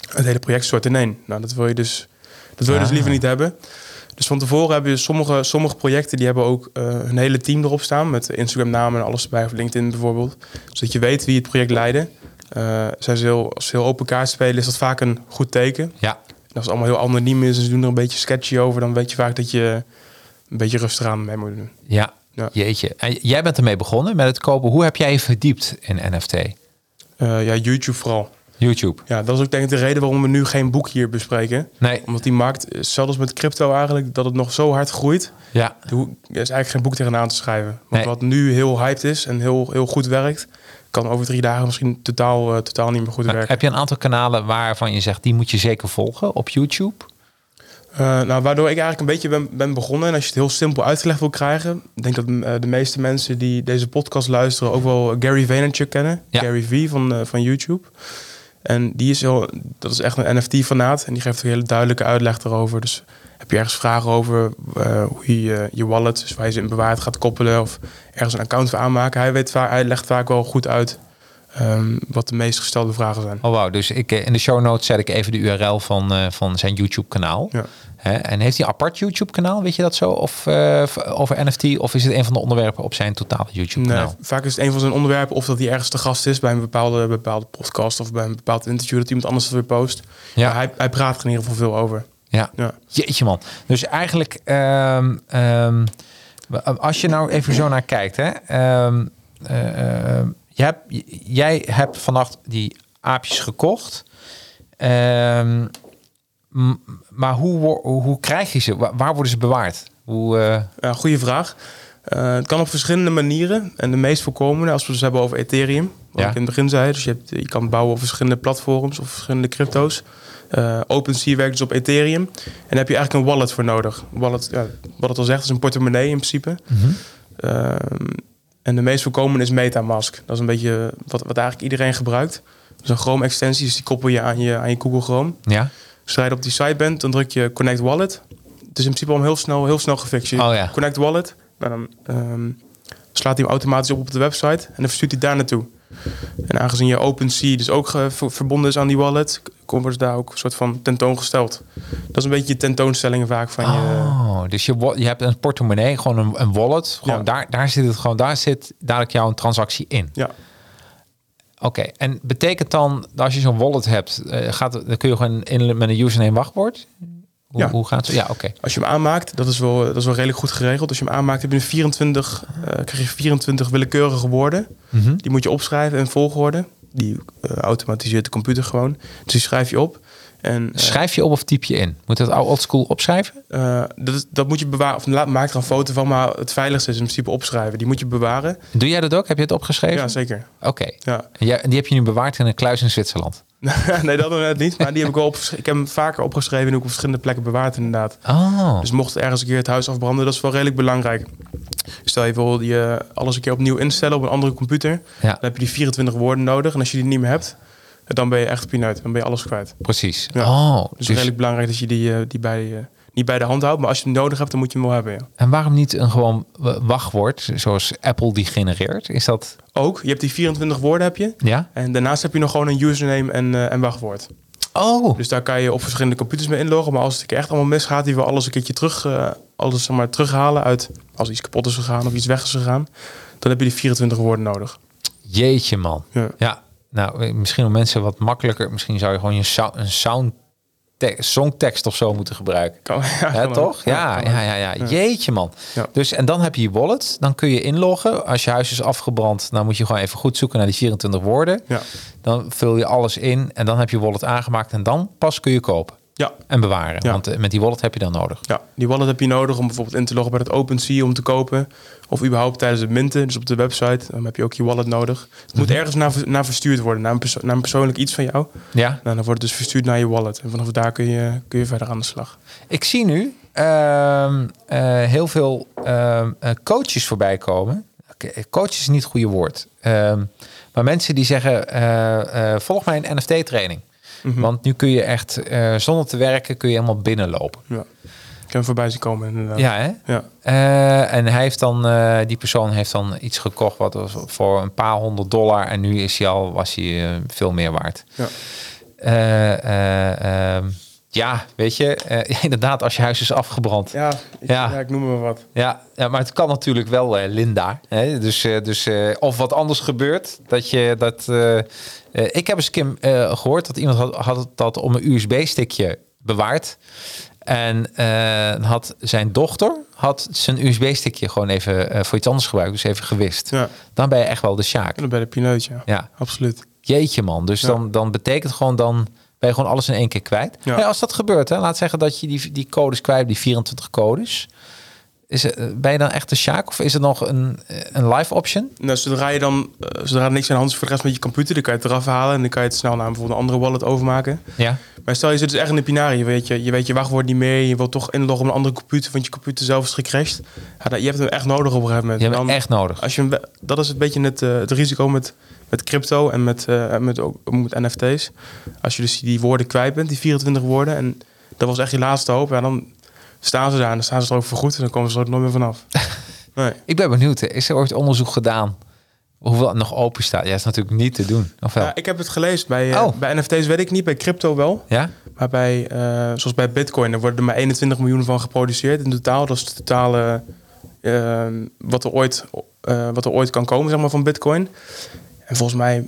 Speaker 3: Het hele project stort ineen. Nou, dat wil je dus, dat wil je dus liever niet hebben. Dus van tevoren hebben je sommige, sommige projecten die hebben ook eh, een hele team erop staan. Met Instagram namen en alles erbij. Of LinkedIn bijvoorbeeld. Zodat je weet wie het project leidde. Eh, zijn ze heel, als ze heel open kaart spelen is dat vaak een goed teken.
Speaker 1: Ja.
Speaker 3: En als het allemaal heel anoniem is en ze doen er een beetje sketchy over, dan weet je vaak dat je een beetje rustig aan mee moet doen.
Speaker 1: Ja.
Speaker 3: Ja.
Speaker 1: Jeetje. En jij bent ermee begonnen met het kopen. Hoe heb jij je verdiept in NFT?
Speaker 3: Eh, ja, YouTube vooral.
Speaker 1: YouTube.
Speaker 3: Ja, dat is ook denk ik de reden waarom we nu geen boek hier bespreken.
Speaker 1: Nee.
Speaker 3: Omdat die markt, eh, zelfs met crypto eigenlijk, dat het nog zo hard groeit.
Speaker 1: Ja.
Speaker 3: Er is eigenlijk geen boek tegenaan te schrijven. Want
Speaker 1: Nee.
Speaker 3: wat nu heel hyped is en heel, heel goed werkt, kan over drie dagen misschien totaal, eh, totaal niet meer goed
Speaker 1: Maar
Speaker 3: werken.
Speaker 1: heb je een aantal kanalen waarvan je zegt, die moet je zeker volgen op YouTube?
Speaker 3: Eh, nou, waardoor ik eigenlijk een beetje ben, ben begonnen. En als je het heel simpel uitgelegd wil krijgen. Ik denk dat eh, de meeste mensen die deze podcast luisteren ook wel Gary Vaynerchuk kennen.
Speaker 1: Ja.
Speaker 3: Gary V van, eh, van YouTube. En die is heel, dat is echt een NFT-fanaat. En die geeft een hele duidelijke uitleg erover. Dus heb je ergens vragen over hoe je je- wallet, dus waar je ze in bewaard gaat koppelen. Of ergens een account voor aanmaken. Hij, weet, va- hij legt vaak wel goed uit ehm, wat de meest gestelde vragen zijn.
Speaker 1: Oh wauw, dus ik, in de show notes zet ik even de URL van, van zijn YouTube kanaal.
Speaker 3: Ja.
Speaker 1: Hè, en heeft hij een apart YouTube kanaal, weet je dat zo? Of eh, over NFT? Of is het een van de onderwerpen op zijn totale YouTube
Speaker 3: Nee,
Speaker 1: kanaal?
Speaker 3: vaak is het een van zijn onderwerpen of dat hij ergens te gast is bij een bepaalde, bepaalde podcast of bij een bepaald interview dat iemand anders het weer post.
Speaker 1: Ja.
Speaker 3: Maar hij, hij praat er in ieder geval veel over.
Speaker 1: Ja.
Speaker 3: Ja.
Speaker 1: Jeetje man. Dus eigenlijk, ehm, als je nou even zo naar kijkt, hè. ehm, eh, je hebt, jij hebt vannacht die aapjes gekocht. Maar hoe, hoe krijg je ze? Waar, worden ze bewaard? Hoe, eh,
Speaker 3: Ja, goede vraag. Eh, het kan op verschillende manieren. En de meest voorkomende, als we het dus hebben over Ethereum, wat
Speaker 1: Ja.
Speaker 3: ik in het begin zei. Dus je, hebt, je kan bouwen op verschillende platforms of verschillende crypto's. Eh OpenSea werkt dus op Ethereum. En daar heb je eigenlijk een wallet voor nodig. Wallet, ja, wat het al zegt, is een portemonnee in principe. Ehm, en de meest voorkomende is MetaMask. Dat is een beetje wat, wat eigenlijk iedereen gebruikt. Dat is een Chrome-extensie, dus die koppel je aan je, aan je Google Chrome.
Speaker 1: ja?
Speaker 3: Zodra je op die site bent, dan druk je Connect Wallet. Het is in principe al heel snel, heel snel gefixt. Je
Speaker 1: Oh ja.
Speaker 3: Connect Wallet, nou dan ehm, slaat hij hem automatisch op op de website en dan verstuurt hij daar naartoe. En aangezien je OpenSea dus ook verbonden is aan die wallet, komen ze daar ook een soort van tentoongesteld. Dat is een beetje je tentoonstellingen vaak van je.
Speaker 1: Oh, dus je, je hebt een portemonnee, gewoon een, een wallet. Gewoon
Speaker 3: Ja.
Speaker 1: daar, daar zit het gewoon, daar zit dadelijk jouw transactie in.
Speaker 3: Ja,
Speaker 1: Oké, en betekent dan dat als je zo'n wallet hebt, eh, gaat, dan kun je gewoon in met een username wachtwoord? Hoe,
Speaker 3: Ja.
Speaker 1: hoe gaat het? Ja, oké.
Speaker 3: als je hem aanmaakt, dat is wel, dat is wel redelijk goed geregeld. Als je hem aanmaakt, heb je een 24, eh, krijg je 24 willekeurige woorden.
Speaker 1: Mhm.
Speaker 3: Die moet je opschrijven in volgorde. Die eh, automatiseert de computer gewoon. Dus die schrijf je op. En eh,
Speaker 1: Schrijf je op of typ je in? Moet dat old school opschrijven?
Speaker 3: eh, dat, dat moet je bewaren. Of laat, maak er een foto van, maar het veiligste is in principe opschrijven. Die moet je bewaren.
Speaker 1: Doe jij dat ook? Heb je het opgeschreven?
Speaker 3: Ja, zeker.
Speaker 1: Oké.
Speaker 3: Ja.
Speaker 1: En jij- en die heb je nu bewaard in een kluis in Zwitserland? (laughs)
Speaker 3: nee, dat net niet. Maar die heb ik wel opgeschreven. Ik heb hem vaker opgeschreven en ook op verschillende plekken bewaard inderdaad.
Speaker 1: Oh,
Speaker 3: Dus mocht ergens een keer het huis afbranden, dat is wel redelijk belangrijk. Stel je wil je alles een keer opnieuw instellen op een andere computer.
Speaker 1: ja,
Speaker 3: Dan heb je die 24 woorden nodig. En als je die niet meer hebt, dan ben je echt pineut. Dan ben je alles kwijt.
Speaker 1: precies.
Speaker 3: Ja.
Speaker 1: Oh,
Speaker 3: Dus,
Speaker 1: dus,
Speaker 3: redelijk belangrijk dat je die, eh, die, bij, eh, niet bij de hand houdt. Maar als je hem nodig hebt, dan moet je hem wel hebben. Ja.
Speaker 1: En waarom niet een gewoon wachtwoord, zoals Apple die genereert? Is dat...
Speaker 3: Ook, je hebt die 24 woorden heb je.
Speaker 1: Ja?
Speaker 3: En daarnaast heb je nog gewoon een username en, eh, en wachtwoord.
Speaker 1: Oh,
Speaker 3: Dus daar kan je op verschillende computers mee inloggen. Maar als het echt allemaal misgaat, die wil alles een keertje terug, alles zeg maar, terughalen uit als iets kapot is gegaan of iets weg is gegaan. Dan heb je die 24 woorden nodig.
Speaker 1: jeetje man.
Speaker 3: Ja.
Speaker 1: Ja, nou, eh, misschien om mensen wat makkelijker. Misschien zou je gewoon je een sound te- songtekst of zo moeten gebruiken.
Speaker 3: Kan, (laughs) ja,
Speaker 1: Ja, toch? Ja, ja,
Speaker 3: ook.
Speaker 1: ja, ja. Jeetje, man.
Speaker 3: Ja.
Speaker 1: Dus, en dan heb je je wallet. Dan kun je inloggen. Als je huis is afgebrand, dan moet je gewoon even goed zoeken naar die 24 woorden.
Speaker 3: Ja.
Speaker 1: Dan vul je alles in en dan heb je wallet aangemaakt. En dan pas kun je kopen
Speaker 3: Ja.
Speaker 1: en bewaren.
Speaker 3: Ja.
Speaker 1: Want eh, met die wallet heb je dan nodig.
Speaker 3: ja, die wallet heb je nodig om bijvoorbeeld in te loggen bij het OpenSea om te kopen. Of überhaupt tijdens het minten, dus op de website. Dan heb je ook je wallet nodig. Het moet ergens naar, naar verstuurd worden, naar een, naar een persoonlijk iets van jou.
Speaker 1: Ja,
Speaker 3: Nou, dan wordt het dus verstuurd naar je wallet. En vanaf daar kun je, kun je verder aan de slag.
Speaker 1: ik zie nu ehm, eh, heel veel ehm, eh, coaches voorbij komen. Coach is niet het goede woord. Ehm, maar mensen die zeggen, volg mij een
Speaker 3: Mhm.
Speaker 1: Want nu kun je echt, eh, zonder te werken, kun je helemaal binnenlopen.
Speaker 3: Ja. Ik hem voorbij zien komen inderdaad.
Speaker 1: Ja, hè?
Speaker 3: Ja.
Speaker 1: Eh, en hij heeft dan, eh, die persoon heeft dan iets gekocht wat was voor een paar honderd dollar. En nu is hij al, was hij veel meer waard.
Speaker 3: Ja.
Speaker 1: Ja, weet je, eh, (laughs) inderdaad, als je huis is afgebrand. Ja,
Speaker 3: Ja, ik,
Speaker 1: Ja.
Speaker 3: ja. ik noem maar wat.
Speaker 1: ja, maar het kan natuurlijk wel, eh, Linda. Hè? Dus, eh, dus of wat anders gebeurt. Dat je dat. ik heb eens Kim eh, gehoord dat iemand had, had dat om een USB-stickje bewaard. En had zijn dochter had zijn USB-stickje gewoon even voor iets anders gebruikt. Dus even gewist.
Speaker 3: Ja,
Speaker 1: Dan ben je echt wel de Sjaak.
Speaker 3: dan bij de pineut, ja.
Speaker 1: Ja,
Speaker 3: Absoluut.
Speaker 1: jeetje man. Dus
Speaker 3: Ja.
Speaker 1: dan, dan betekent gewoon dan ben je gewoon alles in één keer kwijt.
Speaker 3: Ja.
Speaker 1: Hey, als dat gebeurt, hè, laat zeggen dat je die, die codes kwijt, die 24 codes. Is het, eh, ben je dan echt de Sjaak of is het nog een, eh, een live option?
Speaker 3: Nou, zodra je dan, eh, zodra er niks aan de hand is voor de rest met je computer, dan kan je het eraf halen en dan kan je het snel naar bijvoorbeeld een andere wallet overmaken.
Speaker 1: Ja.
Speaker 3: Maar stel je zit dus echt in de pinarie, je weet je, je weet je wachtwoord niet meer, je wilt toch inloggen op een andere computer, want je computer zelf is gecrashed. Ja, dan- je hebt hem echt nodig op een gegeven moment.
Speaker 1: Je hebt
Speaker 3: Dan-
Speaker 1: hem echt nodig.
Speaker 3: Als je dat is een beetje het, het risico met, met crypto en met, eh, met, ook, met NFT's. Als je dus die woorden kwijt bent, die 24 woorden, en dat was echt je laatste hoop, ja, dan staan ze daar en dan staan ze er ook voor goed en dan komen ze er ook nooit meer vanaf. (laughs) Nee.
Speaker 1: Ik ben benieuwd. hè. Is er ooit onderzoek gedaan hoeveel nog open staat? Ja, is natuurlijk niet te doen. Of wel?
Speaker 3: Ja, ik heb het gelezen. Bij, eh,
Speaker 1: Oh.
Speaker 3: bij NFT's weet ik niet, bij crypto wel.
Speaker 1: Ja?
Speaker 3: Maar bij, eh, zoals bij Bitcoin, er worden er maar 21 miljoen van geproduceerd in totaal. Dat is het totale wat, er ooit, wat er ooit kan komen zeg maar, van Bitcoin. En volgens mij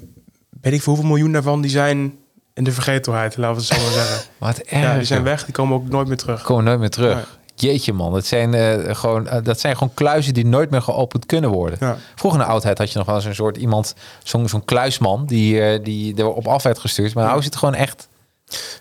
Speaker 3: weet ik voor hoeveel miljoen daarvan die zijn in de vergetelheid, laten we het zo maar (laughs) zeggen.
Speaker 1: Wat erg.
Speaker 3: Ja, die zijn weg, die komen ook nooit meer terug.
Speaker 1: Komen nooit meer terug. Jeetje man, dat zijn, eh, gewoon, eh, dat zijn gewoon kluizen die nooit meer geopend kunnen worden.
Speaker 3: Ja.
Speaker 1: Vroeger in de oudheid had je nog wel eens een soort iemand, zo'n zo'n kluisman, die, eh, die er op af werd gestuurd. Maar nou is het gewoon echt...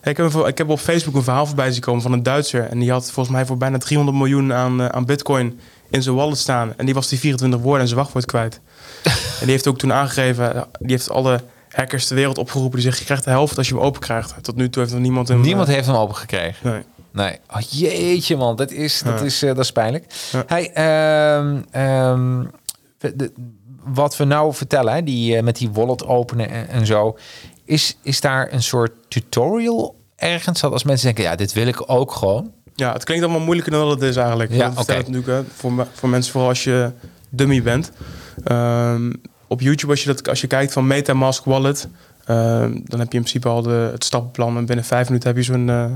Speaker 3: Ik heb, een- ik heb op Facebook een verhaal voorbij zien komen van een Duitser. En die had volgens mij voor bijna 300 miljoen aan, aan bitcoin in zijn wallet staan. En die was die 24 woorden en zijn wachtwoord kwijt. (laughs) en die heeft ook toen aangegeven, die heeft alle hackers ter wereld opgeroepen. Die zegt, je krijgt de helft als je hem open krijgt. Tot nu toe heeft nog niemand hem...
Speaker 1: Niemand
Speaker 3: eh,
Speaker 1: heeft hem open gekregen.
Speaker 3: Nee.
Speaker 1: Nee. Oh, jeetje man, dat is, dat
Speaker 3: Ja.
Speaker 1: is, eh, dat is pijnlijk.
Speaker 3: Ja.
Speaker 1: Hey, ehm, ehm, de- wat we nou vertellen, hè, die, eh, met die wallet openen en, en zo. Is, is daar een soort tutorial ergens? Dat als mensen denken, ja, dit wil ik ook gewoon.
Speaker 3: Ja, het klinkt allemaal moeilijker dan dat het is eigenlijk.
Speaker 1: Ja, oké.
Speaker 3: het natuurlijk hè, voor, voor mensen, vooral als je dummy bent. Ehm, op YouTube, als je, dat, als je kijkt van MetaMask Wallet, ehm, dan heb je in principe al de, het stappenplan. En binnen vijf minuten heb je zo'n, eh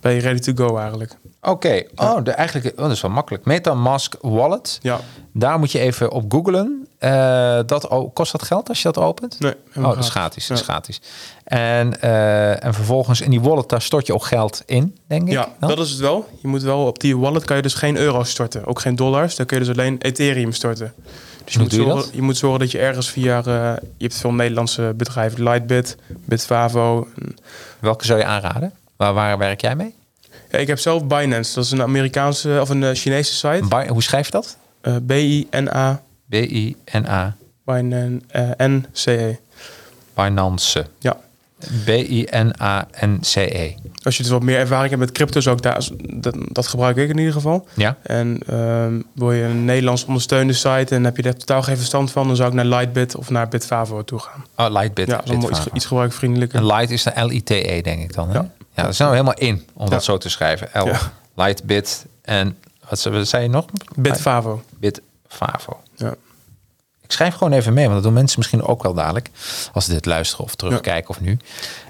Speaker 3: ben je ready to go eigenlijk.
Speaker 1: Oké, oh, de, eigenlijk, oh, dat is wel makkelijk. MetaMask Wallet.
Speaker 3: Ja,
Speaker 1: Daar moet je even op googlen. Eh, dat, kost dat geld als je dat opent?
Speaker 3: nee.
Speaker 1: Oh, dat is
Speaker 3: gratis.
Speaker 1: Dat is gratis. En, eh, en vervolgens in die wallet, daar stort je ook geld in, denk ik.
Speaker 3: Ja,
Speaker 1: dan?
Speaker 3: dat is het wel. Je moet wel op die wallet kan je dus geen euro's storten, ook geen dollars. Dan kun je dus alleen Ethereum storten. Dus je moet,
Speaker 1: je
Speaker 3: zorgen,
Speaker 1: dat?
Speaker 3: je moet zorgen dat je ergens via, eh, je hebt veel Nederlandse bedrijven, Lightbit, Bitfavo.
Speaker 1: Welke zou je aanraden? Waar, waar werk jij mee?
Speaker 3: Ja, ik heb zelf Binance, dat is een Amerikaanse of een eh, Chinese site.
Speaker 1: Bi- hoe schrijf je dat?
Speaker 3: Eh, B-I-N-A,
Speaker 1: B-I-N-A.
Speaker 3: Binance, N-C-E.
Speaker 1: Binance.
Speaker 3: Ja.
Speaker 1: B-I-N-A-N-C-E.
Speaker 3: Als je dus wat meer ervaring hebt met crypto, zou ik daar, dat, dat gebruik ik in ieder geval.
Speaker 1: Ja?
Speaker 3: En ehm, wil je een Nederlands ondersteunde site en heb je daar totaal geen verstand van, dan zou ik naar Lightbit of naar Bitfavo toe gaan.
Speaker 1: Oh, Lightbit.
Speaker 3: ja, dat is iets,
Speaker 1: Bitfavo.
Speaker 3: iets gebruikvriendelijker.
Speaker 1: En Light is de L-I-T-E, denk ik dan. Hè? Ja.
Speaker 3: Ja.
Speaker 1: dat is nou helemaal in om
Speaker 3: Ja.
Speaker 1: dat zo te schrijven. L.
Speaker 3: Ja.
Speaker 1: Lightbit en wat ze- wat zei je nog?
Speaker 3: Bitfavo.
Speaker 1: Bitfavo.
Speaker 3: Ja.
Speaker 1: Ik schrijf gewoon even mee, want dat doen mensen misschien ook wel dadelijk. Als ze dit luisteren of terugkijken of nu.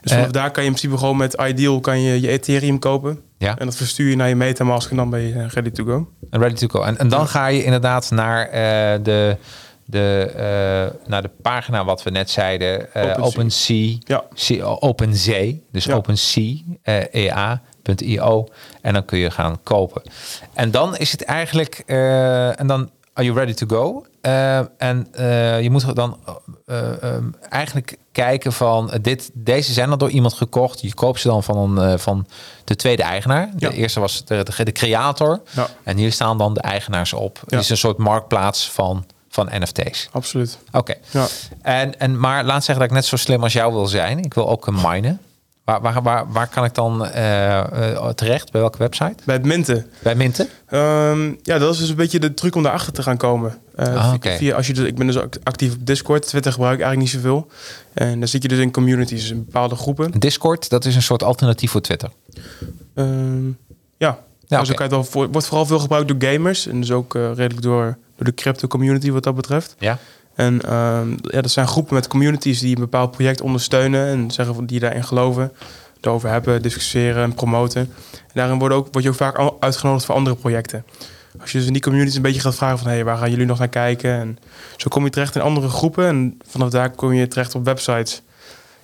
Speaker 3: Dus vanaf
Speaker 1: Eh,
Speaker 3: daar kan je in principe gewoon met Ideal kan je, je Ethereum kopen.
Speaker 1: Ja.
Speaker 3: En dat verstuur je naar je Metamask en dan ben je eh, ready to go.
Speaker 1: En ready to go. En, en dan ga je inderdaad naar eh, de, de, naar de pagina wat we net zeiden. eh
Speaker 3: OpenSea.
Speaker 1: OpenSea.
Speaker 3: Ja.
Speaker 1: OpenSea. Dus
Speaker 3: Ja.
Speaker 1: OpenSea. eh, EA.io. En dan kun je gaan kopen. En dan is het eigenlijk... en dan are you ready to go? Eh, en eh, je moet dan eh, eh, eigenlijk kijken van... dit, deze zijn al door iemand gekocht. Je koopt ze dan van, een, van de tweede eigenaar. De
Speaker 3: Ja.
Speaker 1: eerste was de, de, de creator.
Speaker 3: Ja.
Speaker 1: En hier staan dan de eigenaars op. Het is een soort marktplaats van, van NFT's.
Speaker 3: Absoluut.
Speaker 1: Oké.
Speaker 3: Ja.
Speaker 1: En, en, maar laat zeggen dat ik net zo slim als jou wil zijn. Ik wil ook een minen. Waar, waar, waar, waar kan ik dan eh, eh, terecht? Bij welke website?
Speaker 3: Bij het minten.
Speaker 1: Bij Minten?
Speaker 3: Ehm, ja, dat is dus een beetje de truc om daarachter te gaan komen. Eh,
Speaker 1: Ah,
Speaker 3: via- als je dus, ik ben dus actief op Discord. Twitter gebruik ik eigenlijk niet zoveel. En dan zit je dus in communities, in bepaalde groepen.
Speaker 1: Discord, dat is een soort alternatief voor Twitter.
Speaker 3: Ehm, ja,
Speaker 1: Ja,
Speaker 3: wel voor, wordt vooral veel gebruikt door gamers. En dus ook redelijk door, door de crypto community wat dat betreft.
Speaker 1: Ja.
Speaker 3: En ehm, ja, dat zijn groepen met communities die een bepaald project ondersteunen. En zeggen die daarin geloven. Erover hebben, discussiëren en promoten. En daarin word, ook, word je ook vaak uitgenodigd voor andere projecten. Als je dus in die communities een beetje gaat vragen van... hé, hey, waar gaan jullie nog naar kijken? En zo kom je terecht in andere groepen. En vanaf daar kom je terecht op websites.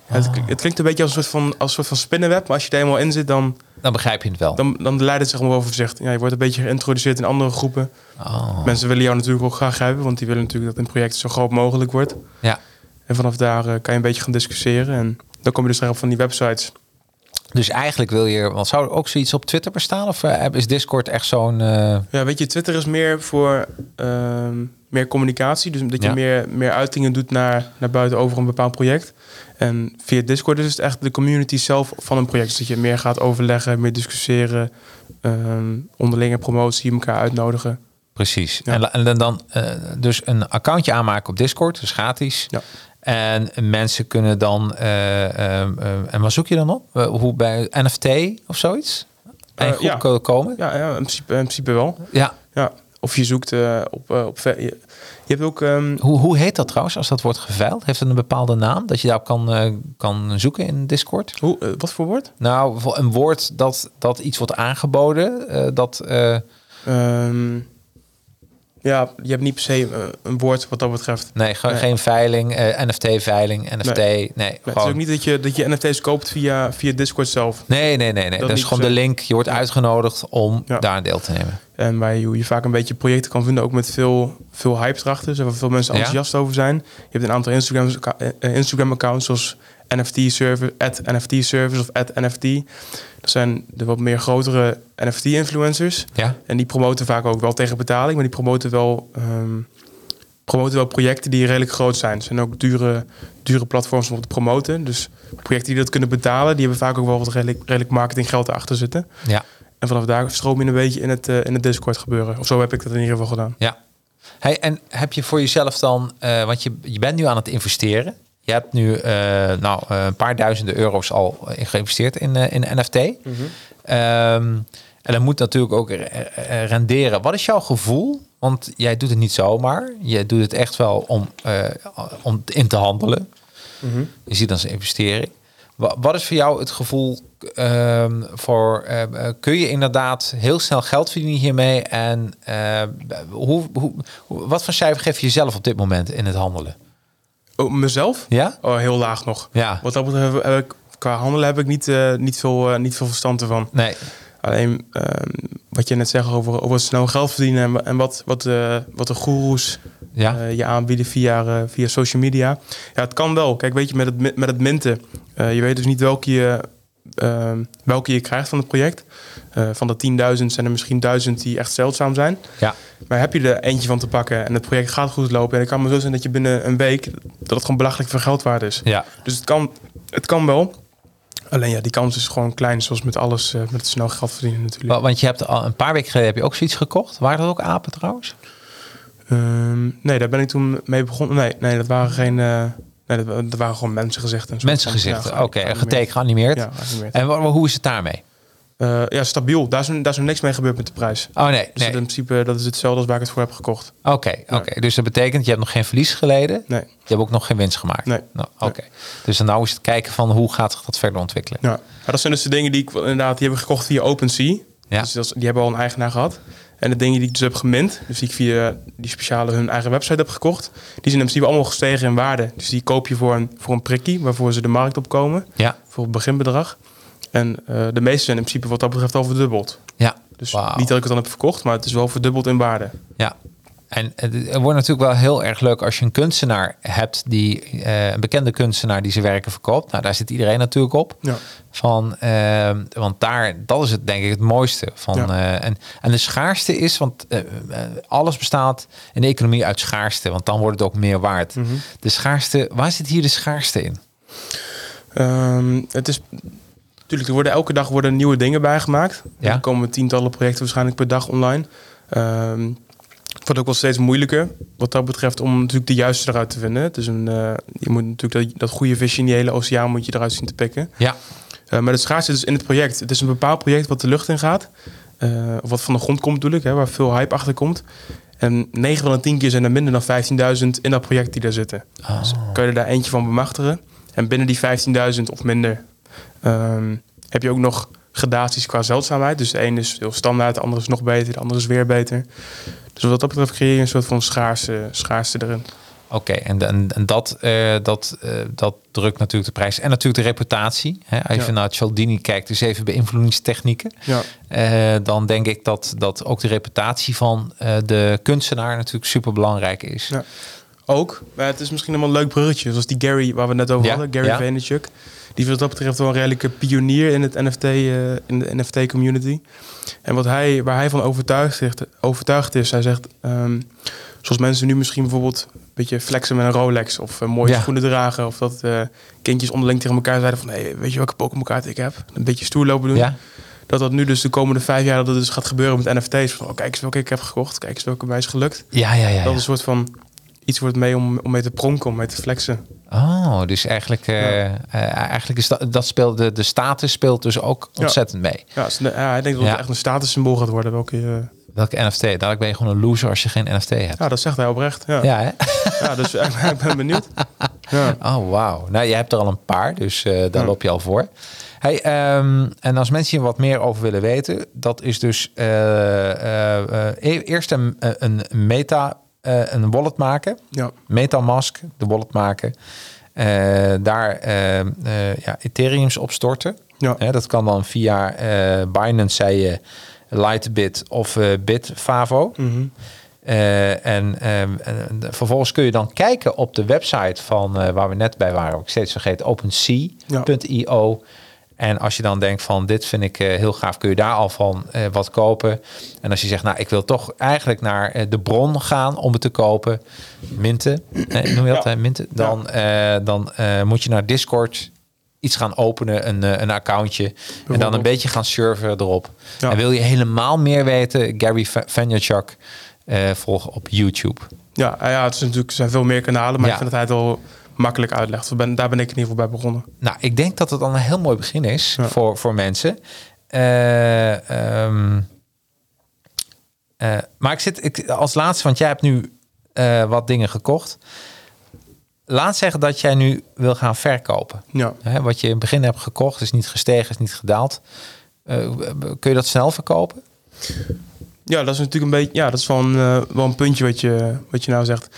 Speaker 3: Het, het klinkt een beetje als een soort van, als een soort van spinnenweb. Maar als je er eenmaal in zit, dan,
Speaker 1: Dan begrijp je het wel.
Speaker 3: dan, dan leidt het zich maar over zich. Ja, je wordt een beetje geïntroduceerd in andere groepen.
Speaker 1: Oh.
Speaker 3: Mensen willen jou natuurlijk ook graag hebben. Want die willen natuurlijk dat een project zo groot mogelijk wordt.
Speaker 1: Ja.
Speaker 3: En vanaf daar eh, kan je een beetje gaan discussiëren. En dan kom je dus terecht op van die websites.
Speaker 1: Dus eigenlijk wil je... Want zou er ook zoiets op Twitter bestaan? Of eh, is Discord echt zo'n... eh,
Speaker 3: Ja, weet je, Twitter is meer voor ehm, meer communicatie. Dus dat je
Speaker 1: Ja.
Speaker 3: meer, meer uitingen doet naar, naar buiten over een bepaald project. En via Discord is het echt de community zelf van een project. Dus dat je meer gaat overleggen, meer discussiëren. ehm, onderlinge promotie, elkaar uitnodigen.
Speaker 1: Precies.
Speaker 3: Ja.
Speaker 1: En, en dan, dan eh, dus een accountje aanmaken op Discord, dus gratis.
Speaker 3: Ja.
Speaker 1: En mensen kunnen dan. eh, ehm, ehm, en wat zoek je dan op? Eh, hoe bij NFT of zoiets? En
Speaker 3: Eh,
Speaker 1: goed
Speaker 3: ja.
Speaker 1: komen?
Speaker 3: Ja, ja in, principe, in principe wel.
Speaker 1: Ja.
Speaker 3: Ja. Of je zoekt eh, op... eh, op je, je hebt ook... ehm,
Speaker 1: Hoe, hoe heet dat trouwens als dat wordt geveild? Heeft het een bepaalde naam dat je daarop kan, eh, kan zoeken in Discord?
Speaker 3: hoe, eh, wat voor woord?
Speaker 1: Nou, een woord dat, dat iets wordt aangeboden. eh, dat. eh,
Speaker 3: Ehm, ja, je hebt niet per se eh, een woord wat dat betreft.
Speaker 1: nee, ge-
Speaker 3: Nee.
Speaker 1: geen veiling, eh, NFT-veiling, NFT. Nee,
Speaker 3: Maar het is ook niet dat je, dat je NFT's koopt via, via Discord zelf.
Speaker 1: Nee, nee, nee, nee. Dat, is gewoon de link. Je wordt uitgenodigd om
Speaker 3: Ja.
Speaker 1: daar aan deel te nemen.
Speaker 3: En waar je, je vaak een beetje projecten kan vinden, ook met veel, veel hype erachter. Waar veel mensen
Speaker 1: Ja.
Speaker 3: enthousiast over zijn. Je hebt een aantal Instagram, eh, Instagram accounts zoals NFT Service, at NFT Service of at NFT. Dat zijn de wat meer grotere NFT influencers.
Speaker 1: Ja.
Speaker 3: En die promoten vaak ook wel tegen betaling, maar die promoten wel, ehm, promoten wel projecten die redelijk groot zijn. Het zijn ook dure, dure platforms om te promoten. Dus projecten die dat kunnen betalen, die hebben vaak ook wel wat redelijk, redelijk marketinggeld achter zitten.
Speaker 1: Ja.
Speaker 3: En vanaf daar stroom je een beetje in het, eh, in het Discord gebeuren. Of zo heb ik dat in ieder geval gedaan.
Speaker 1: Ja. Hey, en heb je voor jezelf dan, eh, want je, je bent nu aan het investeren. Je hebt nu eh, nou, eh, een paar duizenden euro's al geïnvesteerd in, eh, in NFT. Ehm, en dat moet natuurlijk ook renderen. Wat is jouw gevoel? Want jij doet het niet zomaar. Je doet het echt wel om, om in te handelen. Je ziet als een investering. Wa- Wat is voor jou het gevoel ehm, voor... kun je inderdaad heel snel geld verdienen hiermee? En hoe, hoe, hoe- wat voor cijfer geef je jezelf op dit moment in het handelen?
Speaker 3: Oh, mezelf?
Speaker 1: Ja?
Speaker 3: Oh, heel laag nog.
Speaker 1: Ja.
Speaker 3: Wat dat betreft heb ik, qua handelen heb ik niet, eh, niet, veel, eh, niet veel verstand ervan.
Speaker 1: Nee.
Speaker 3: Alleen ehm, wat je net zegt over, over snel geld verdienen en, en wat, wat, eh, wat de goeroes
Speaker 1: Ja.
Speaker 3: je aanbieden via, via social media. Ja, het kan wel. Kijk, weet je, met het, met het minten, je weet dus niet welke je, ehm, welke je krijgt van het project. Eh, van de 10.000 zijn er misschien 1000 die echt zeldzaam zijn.
Speaker 1: Ja.
Speaker 3: Maar heb je er eentje van te pakken en het project gaat goed lopen... en het kan maar zo zijn dat je binnen een week... dat het gewoon belachelijk veel geld waard is.
Speaker 1: Ja.
Speaker 3: Dus het kan, het kan wel. Alleen ja, die kans is gewoon klein, zoals met alles, eh, met het snel geld verdienen natuurlijk.
Speaker 1: Wa- Want je hebt al een paar weken geleden heb je ook zoiets gekocht. Waren dat ook apen trouwens?
Speaker 3: Ehm, nee, daar ben ik toen mee begonnen. Nee, nee dat waren geen... eh, nee, dat, dat waren gewoon mensengezichten.
Speaker 1: Mensengezichten.
Speaker 3: ja,
Speaker 1: Oké,
Speaker 3: geanimeerd.
Speaker 1: getekend, geanimeerd.
Speaker 3: Ja, geanimeerd.
Speaker 1: En hoe is het daarmee?
Speaker 3: Eh, ja, stabiel. Daar is, daar is nog niks mee gebeurd met de prijs.
Speaker 1: Oh nee,
Speaker 3: Dus
Speaker 1: nee.
Speaker 3: in principe dat is hetzelfde als waar ik het voor heb gekocht.
Speaker 1: Oké, oké. Dus dat betekent, je hebt nog geen verlies geleden.
Speaker 3: Nee.
Speaker 1: Je hebt ook nog geen winst gemaakt.
Speaker 3: Nee.
Speaker 1: Nou, Oké. Dus dan nou is het kijken van hoe gaat zich dat verder ontwikkelen.
Speaker 3: Ja. Maar dat zijn dus de dingen die ik inderdaad, die heb ik gekocht via OpenSea.
Speaker 1: Ja.
Speaker 3: Dus dat die hebben al een eigenaar gehad. En de dingen die ik dus heb gemint, dus die ik via die speciale hun eigen website heb gekocht, die zijn in principe allemaal gestegen in waarde. Dus die koop je voor een, voor een prikkie, waarvoor ze de markt opkomen,
Speaker 1: Ja,
Speaker 3: voor het beginbedrag. En eh, de meeste zijn in principe wat dat betreft al verdubbeld.
Speaker 1: ja.
Speaker 3: Dus niet dat ik het dan heb verkocht, maar het is wel verdubbeld in waarde.
Speaker 1: Ja. En het wordt natuurlijk wel heel erg leuk als je een kunstenaar hebt die eh, een bekende kunstenaar die zijn werken verkoopt. Nou, daar zit iedereen natuurlijk op.
Speaker 3: Ja.
Speaker 1: Van, eh, want daar, dat is het denk ik het mooiste van.
Speaker 3: Ja.
Speaker 1: eh, en, en de schaarste is, want alles bestaat in de economie uit schaarste, want dan wordt het ook meer waard.
Speaker 3: Mhm.
Speaker 1: De schaarste, waar zit hier de schaarste in?
Speaker 3: Ehm, het is natuurlijk, er worden elke dag worden nieuwe dingen bijgemaakt.
Speaker 1: Ja.
Speaker 3: Er komen tientallen projecten waarschijnlijk per dag online. Ehm het wordt ook wel steeds moeilijker wat dat betreft om natuurlijk de juiste eruit te vinden. Is een, eh, je moet natuurlijk dat, dat goede visje in die hele oceaan moet je eruit zien te pikken.
Speaker 1: Ja,
Speaker 3: Eh, maar het schaarste is dus in het project. Het is een bepaald project wat de lucht in gaat. eh, of wat van de grond komt natuurlijk, hè, waar veel hype achter komt. En 9 van de 10 keer zijn er minder dan 15.000 in dat project die daar zitten. Dus kun je er daar eentje van bemachtigen. En binnen die 15.000 of minder ehm, heb je ook nog gradaties qua zeldzaamheid. Dus de ene is heel standaard, de andere is nog beter, de andere is weer beter. Dus wat dat betreft creëer je een soort van schaarste, schaarste erin.
Speaker 1: Oké, en, en, en dat, eh, dat, eh, dat drukt natuurlijk de prijs. En natuurlijk de reputatie. Hè? Als je naar Cialdini kijkt, dus even beïnvloedingstechnieken.
Speaker 3: Ja.
Speaker 1: Eh, dan denk ik dat, dat ook de reputatie van de kunstenaar natuurlijk super belangrijk is.
Speaker 3: Ja. Ook, maar het is misschien nog wel een leuk bruggetje. Zoals die Gary, waar we net over hadden, Gary
Speaker 1: ja.
Speaker 3: Vaynerchuk. Die wat dat betreft wel een redelijke pionier in, het NFT, eh, in de NFT-community. En wat hij, waar hij van overtuigd, is- overtuigd is, hij zegt... ehm, zoals mensen nu misschien bijvoorbeeld een beetje flexen met een Rolex... of eh, mooie
Speaker 1: Ja.
Speaker 3: schoenen dragen... of dat eh, kindjes onderling tegen elkaar zeiden van... Hey, weet je welke Pokémon kaart ik heb? Een beetje stoer lopen doen.
Speaker 1: Ja?
Speaker 3: Dat dat nu dus de komende vijf jaar dat het dus gaat gebeuren met NFT's. Van, oh, kijk eens welke ik heb gekocht. Kijk eens welke mij is gelukt.
Speaker 1: Ja, ja, ja.
Speaker 3: Dat is een soort van iets wordt mee om, om mee te pronken, om mee te flexen.
Speaker 1: Oh, dus eigenlijk, eh, eh, eigenlijk is dat, dat speelt de, de status speelt dus ook
Speaker 3: Ja.
Speaker 1: ontzettend mee.
Speaker 3: Ja, ja hij denkt dat
Speaker 1: Ja.
Speaker 3: het echt een statussymbool gaat worden. Welke, je-
Speaker 1: Welke NFT? Dadelijk ben je gewoon een loser als je geen NFT hebt.
Speaker 3: ja, dat zegt hij oprecht. Ja, ja.
Speaker 1: Ja, hè?
Speaker 3: dus ik ben- ik ben benieuwd. Ja. (laughs)
Speaker 1: Oh, wauw. Nou, je hebt er al een paar, dus eh, daar
Speaker 3: Ja.
Speaker 1: loop je al voor. Hey, ehm, en als mensen hier wat meer over willen weten, dat is dus eh, eh, eh, e- eerst een, een meta, eh, een wallet maken.
Speaker 3: Ja.
Speaker 1: Metamask, de wallet maken. Eh, daar eh, ja, Ethereums op storten.
Speaker 3: Ja.
Speaker 1: Dat kan dan via Binance, zei je, Lightbit of Bitfavo.
Speaker 3: Mhm.
Speaker 1: En vervolgens kun je dan kijken op de website van waar we net bij waren, ik steeds vergeet, OpenSea.io. En als je dan denkt van dit vind ik eh, heel gaaf, kun je daar al van eh, wat kopen. En als je zegt, nou ik wil toch eigenlijk naar eh, de bron gaan om het te kopen, minten, noem je dat,
Speaker 3: Ja.
Speaker 1: minten, dan, dan moet je naar Discord iets gaan openen, een, een accountje. En dan een beetje gaan surfen erop.
Speaker 3: Ja.
Speaker 1: En wil je helemaal meer weten, Gary Va- Vaynerchuk eh volgen op YouTube.
Speaker 3: Ja, ah ja, het is natuurlijk, zijn veel meer kanalen, maar ik vind dat hij het wel makkelijk uitlegt. Ben, daar ben ik in ieder geval bij begonnen.
Speaker 1: Nou, ik denk dat het dan een heel mooi begin is
Speaker 3: Ja.
Speaker 1: voor, voor mensen. Eh, ehm, eh, maar ik zit ik, als laatste, want jij hebt nu eh, wat dingen gekocht. Laat zeggen dat jij nu wil gaan verkopen.
Speaker 3: Ja.
Speaker 1: Hè, wat je in het begin hebt gekocht is niet gestegen, is niet gedaald. Kun je dat snel verkopen?
Speaker 3: Ja, dat is natuurlijk een beetje, ja, dat is wel een, wel een puntje wat je, wat je nou zegt.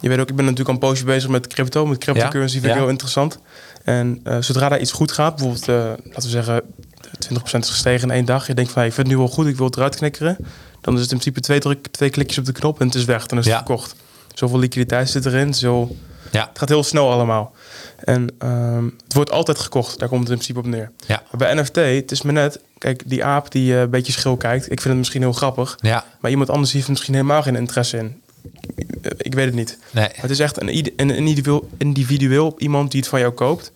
Speaker 3: Je weet ook, ik ben natuurlijk al een poosje bezig met crypto, met cryptocurrency vind ik
Speaker 1: Ja.
Speaker 3: heel interessant. En eh, zodra daar iets goed gaat, bijvoorbeeld, eh, laten we zeggen, 20% is gestegen in één dag. Je denkt van, hey, ik vind het nu wel goed, ik wil het eruit knikkeren. Dan is het in principe twee, druk, twee klikjes op de knop en het is weg. Dan is het
Speaker 1: Ja.
Speaker 3: verkocht. Zoveel liquiditeit zit erin, zo,
Speaker 1: Ja.
Speaker 3: het gaat heel snel allemaal. En ehm, het wordt altijd gekocht, daar komt het in principe op neer.
Speaker 1: Ja.
Speaker 3: Bij NFT, het is me net, kijk, die aap die eh, een beetje schil kijkt, ik vind het misschien heel grappig.
Speaker 1: Ja,
Speaker 3: Maar iemand anders heeft misschien helemaal geen interesse in. Eh, Ik weet het niet.
Speaker 1: nee.
Speaker 3: Het is echt een, een, individueel, individueel iemand die het van jou koopt.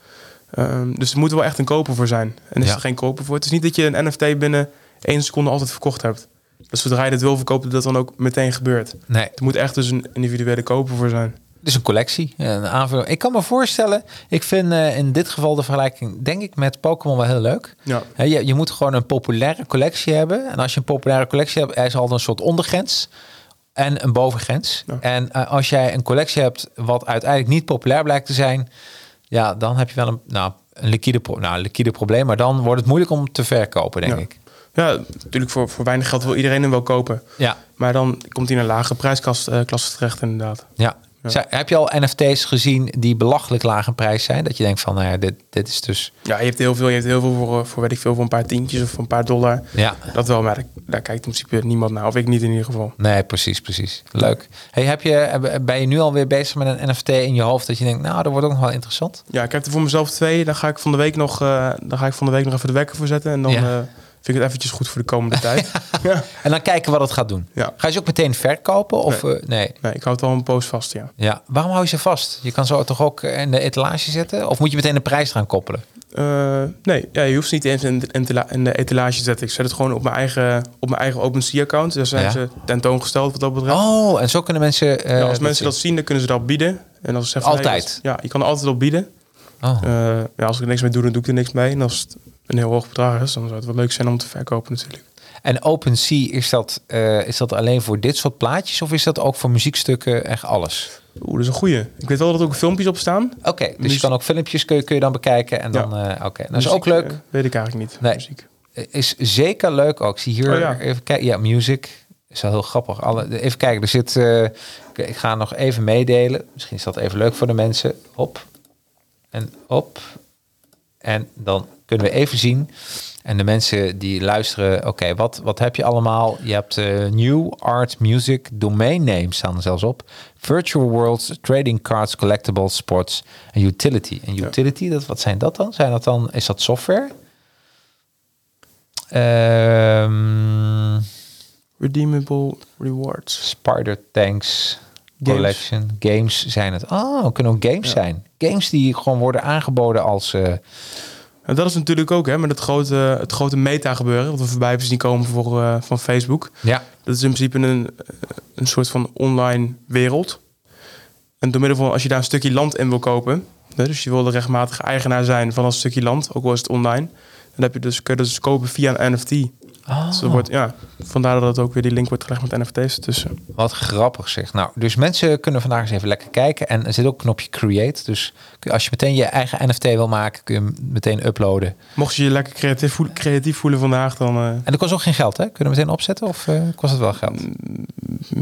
Speaker 3: Ehm, dus er moet wel echt een koper voor zijn. En is
Speaker 1: Ja.
Speaker 3: er geen koper voor. Het is niet dat je een NFT binnen één seconde altijd verkocht hebt. Dus zodra je het wil verkopen, dat dan ook meteen gebeurt.
Speaker 1: nee.
Speaker 3: Er moet echt dus een individuele koper voor zijn.
Speaker 1: Dus een collectie, een aanvulling. Ik kan me voorstellen, ik vind eh, in dit geval de vergelijking, denk ik, met Pokémon wel heel leuk.
Speaker 3: Ja.
Speaker 1: Je, je moet gewoon een populaire collectie hebben. En als je een populaire collectie hebt, er is altijd een soort ondergrens en een bovengrens.
Speaker 3: Ja.
Speaker 1: En eh, als jij een collectie hebt wat uiteindelijk niet populair blijkt te zijn, ja, dan heb je wel een, nou, een liquide, pro nou, een liquide probleem. Maar dan wordt het moeilijk om te verkopen, denk
Speaker 3: Ja.
Speaker 1: ik.
Speaker 3: Ja, natuurlijk voor, voor weinig geld wil iedereen hem wel kopen.
Speaker 1: Ja,
Speaker 3: Maar dan komt hij in een lage prijsklasse eh, klasse terecht inderdaad.
Speaker 1: ja. Heb je al NFT's gezien die belachelijk laag in prijs zijn? Dat je denkt van, nou ja, dit, dit is dus...
Speaker 3: Ja, je hebt heel veel, je hebt heel veel voor, voor weet ik veel, voor een paar tientjes of voor een paar dollar.
Speaker 1: Ja,
Speaker 3: Dat wel, maar daar, daar kijkt in principe niemand naar. Of ik niet in ieder geval.
Speaker 1: Nee, precies, precies. Leuk. Hey, heb je, ben je nu alweer bezig met een NFT in je hoofd dat je denkt, nou, dat wordt ook nog wel interessant?
Speaker 3: Ja, ik heb er voor mezelf twee. Dan ga ik van de week nog, dan ga ik van de week nog even de wekker voor zetten. En dan
Speaker 1: Ja.
Speaker 3: eh, vind ik het eventjes goed voor de komende tijd. (laughs) Ja.
Speaker 1: En dan kijken wat het gaat doen.
Speaker 3: Ja.
Speaker 1: Ga je ze ook meteen verkopen? Of nee. nee.
Speaker 3: Nee, ik houd het al een poos vast, ja.
Speaker 1: Ja. Waarom hou je ze vast? Je kan ze toch ook in de etalage zetten? Of moet je meteen de prijs gaan koppelen?
Speaker 3: Eh, nee, ja, je hoeft ze niet eens in, de- in, de- etalage te zetten. Ik zet het gewoon op mijn eigen, op mijn eigen OpenSea-account. Daar zijn
Speaker 1: Ja.
Speaker 3: ze tentoongesteld wat dat betreft.
Speaker 1: Oh, en zo kunnen mensen... eh,
Speaker 3: Ja, als mensen dat zien, dan kunnen ze dat bieden. En als ze zeggen,
Speaker 1: Altijd?
Speaker 3: nee, dat is- ja, je kan er altijd op bieden.
Speaker 1: Oh.
Speaker 3: Eh, ja, als ik er niks mee doe, dan doe ik er niks mee. En als het een heel hoog bedrag is, dan zou het wel leuk zijn om te verkopen natuurlijk.
Speaker 1: En OpenSea, is dat, eh, is dat alleen voor dit soort plaatjes? Of is dat ook voor muziekstukken echt alles?
Speaker 3: Oeh, dat is een goeie. Ik weet wel dat er ook filmpjes op staan.
Speaker 1: Oké, dus je kan ook filmpjes kun je, kun je dan bekijken. En
Speaker 3: Ja.
Speaker 1: dan, eh, oké, dat is ook leuk.
Speaker 3: eh, weet ik eigenlijk niet.
Speaker 1: Nee.
Speaker 3: Muziek.
Speaker 1: Is zeker leuk ook. Ik zie hier
Speaker 3: Oh ja.
Speaker 1: even kijken. Ja, music is wel heel grappig. Alle, even kijken, er zit. ik- ik ga nog even meedelen. Misschien is dat even leuk voor de mensen. Op en op. En dan kunnen we even zien. En de mensen die luisteren, oké, wat, wat heb je allemaal? Je hebt eh, New Art Music Domain Names staan er zelfs op. Virtual Worlds, Trading Cards, Collectibles, Sports en Utility. En Utility, dat, wat zijn dat dan? Zijn dat dan? Is dat software? Ehm,
Speaker 3: Redeemable rewards.
Speaker 1: Spider Tanks
Speaker 3: Games.
Speaker 1: Collection. Games zijn het. Oh, kunnen ook games zijn. Games die gewoon worden aangeboden als... eh,
Speaker 3: En dat is natuurlijk ook hè, met het grote, het grote meta gebeuren. Wat we voorbij hebben zien komen voor, eh, van Facebook.
Speaker 1: ja,
Speaker 3: Dat is in principe een, eh, een soort van online wereld. En door middel van, als je daar een stukje land in wil kopen, hè, dus je wil de rechtmatige eigenaar zijn van dat stukje land, ook al is het online, dan heb je dus, kun je dat dus kopen via een NFT.
Speaker 1: Oh,
Speaker 3: Dus wordt, ja, vandaar dat het ook weer die link wordt gelegd met NFT's tussen.
Speaker 1: wat grappig zeg. Nou, dus mensen kunnen vandaag eens even lekker kijken. En er zit ook een knopje create. Dus als je meteen je eigen NFT wil maken, kun je hem meteen uploaden.
Speaker 3: Mocht je je lekker creatief, voel- creatief voelen vandaag, dan eh,
Speaker 1: En dat kost ook geen geld, hè? Kun je hem meteen opzetten of eh, kost het wel geld?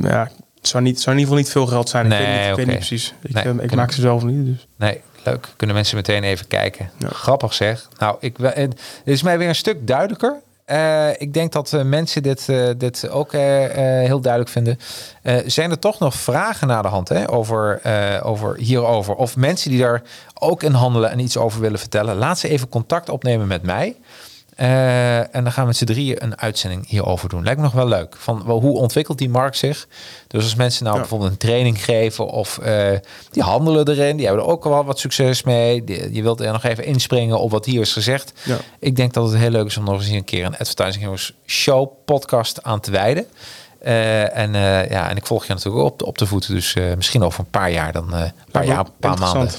Speaker 3: ja, het zou, niet, zou in ieder geval niet veel geld zijn.
Speaker 1: Nee,
Speaker 3: ik weet, niet, ik weet niet precies. Ik,
Speaker 1: Nee,
Speaker 3: eh, ik
Speaker 1: kunnen-
Speaker 3: maak ze zelf niet. Dus.
Speaker 1: Nee, leuk. Kunnen mensen meteen even kijken.
Speaker 3: Ja.
Speaker 1: Grappig zeg. Nou, ik, we- het is mij weer een stuk duidelijker. Eh, ik denk dat eh, mensen dit, eh, dit ook heel duidelijk vinden. Zijn er toch nog vragen naar de hand hè, over, over hierover? Of mensen die daar ook in handelen en iets over willen vertellen? Laat ze even contact opnemen met mij. Eh, en dan gaan we met z'n drieën een uitzending hierover doen. Lijkt me nog wel leuk. Van wel, hoe ontwikkelt die markt zich? Dus als mensen nou
Speaker 3: Ja.
Speaker 1: bijvoorbeeld een training geven of eh, die handelen erin, die hebben er ook wel wat succes mee. Die- je wilt er nog even inspringen op wat hier is gezegd.
Speaker 3: Ja.
Speaker 1: Ik denk dat het heel leuk is om nog eens een keer een Advertising Heroes Show podcast aan te wijden. Eh, en, ja, en ik volg je natuurlijk op de, op de voeten. Dus misschien over een paar jaar, dan een paar jaar, een paar maanden.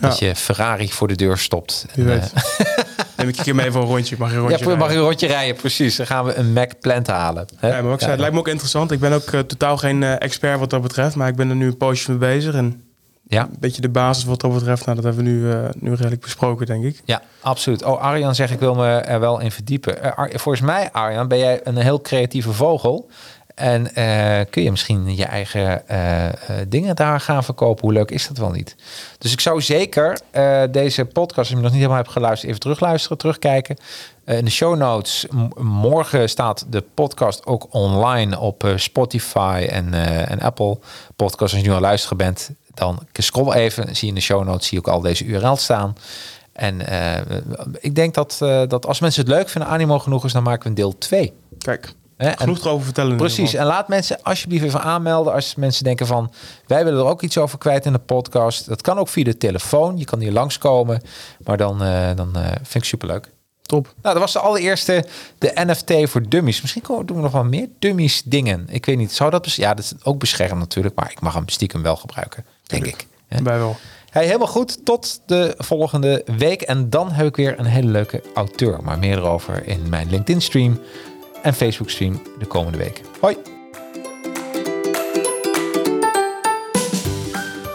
Speaker 1: Dat je Ferrari voor de deur stopt. En,
Speaker 3: weet. (laughs) Neem ik een keer mee voor een rondje. Mag je een rondje
Speaker 1: ja, mag je
Speaker 3: rijden?
Speaker 1: een rondje rijden, precies. Dan gaan we een Mac Plant halen. Hè?
Speaker 3: Ja, maar ik zei, het lijkt me ook interessant. Ik ben ook eh, totaal geen eh, expert wat dat betreft. Maar ik ben er nu een poosje mee bezig. En
Speaker 1: ja,
Speaker 3: een beetje de basis wat dat betreft. Nou, dat hebben we nu, eh, nu redelijk besproken, denk ik.
Speaker 1: ja, absoluut. Oh, Arjan zegt, ik wil me er wel in verdiepen. Ar- volgens mij, Arjan, ben jij een heel creatieve vogel. En eh, kun je misschien je eigen eh, eh, dingen daar gaan verkopen? Hoe leuk is dat wel niet? Dus ik zou zeker deze podcast, als je nog niet helemaal hebt geluisterd, even terugluisteren, terugkijken. In de show notes, morgen staat de podcast ook online op Spotify en, en Apple Podcast. Als je nu het luisteren bent, dan scroll even. Zie je in de show notes zie je ook al deze URL staan. En ik denk dat, dat als mensen het leuk vinden, animo genoeg is, dan maken we een deel 2.
Speaker 3: Kijk,
Speaker 1: Hè? En-
Speaker 3: genoeg erover vertellen.
Speaker 1: Precies. En laat mensen alsjeblieft even aanmelden als mensen denken van wij willen er ook iets over kwijt in de podcast. Dat kan ook via de telefoon. Je kan hier langskomen. Maar dan, eh, dan eh, vind ik superleuk.
Speaker 3: Top.
Speaker 1: Nou, dat was de allereerste, de NFT voor dummies. Misschien doen we nog wel meer dummies dingen. Ik weet niet, zou dat... Ja, dat is ook beschermd natuurlijk, maar ik mag hem stiekem wel gebruiken. denk ik. hè?
Speaker 3: Bij wel.
Speaker 1: Hey, helemaal goed. Tot de volgende week. En dan heb ik weer een hele leuke auteur. Maar meer erover in mijn LinkedIn stream en Facebook stream de komende week. Hoi.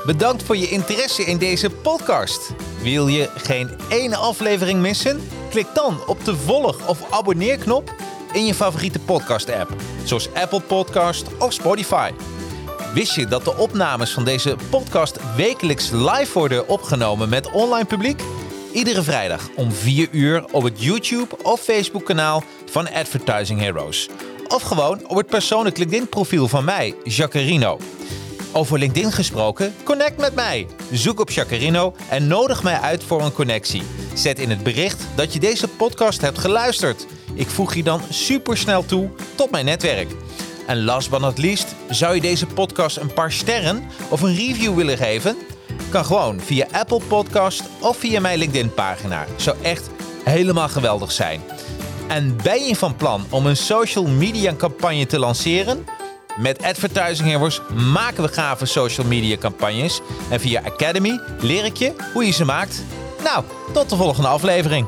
Speaker 1: Bedankt voor je interesse in deze podcast. Wil je geen ene aflevering missen? Klik dan op de volg- of abonneerknop in je favoriete podcast-app, zoals Apple Podcast of Spotify. Wist je dat de opnames van deze podcast wekelijks live worden opgenomen met online publiek? Iedere vrijdag om 4 uur op het YouTube of Facebook kanaal van Advertising Heroes. Of gewoon op het persoonlijk LinkedIn profiel van mij, Jacarino. Over LinkedIn gesproken, connect met mij. Zoek op Jacarino en nodig mij uit voor een connectie. Zet in het bericht dat je deze podcast hebt geluisterd. Ik voeg je dan supersnel toe tot mijn netwerk. En last but not least, zou je deze podcast een paar sterren of een review willen geven? Kan gewoon via Apple Podcast of via mijn LinkedIn pagina. Zou echt helemaal geweldig zijn. En ben je van plan om een social media campagne te lanceren? Met Advertising Heroes maken we gave social media campagnes. En via Academy leer ik je hoe je ze maakt. Nou, tot de volgende aflevering.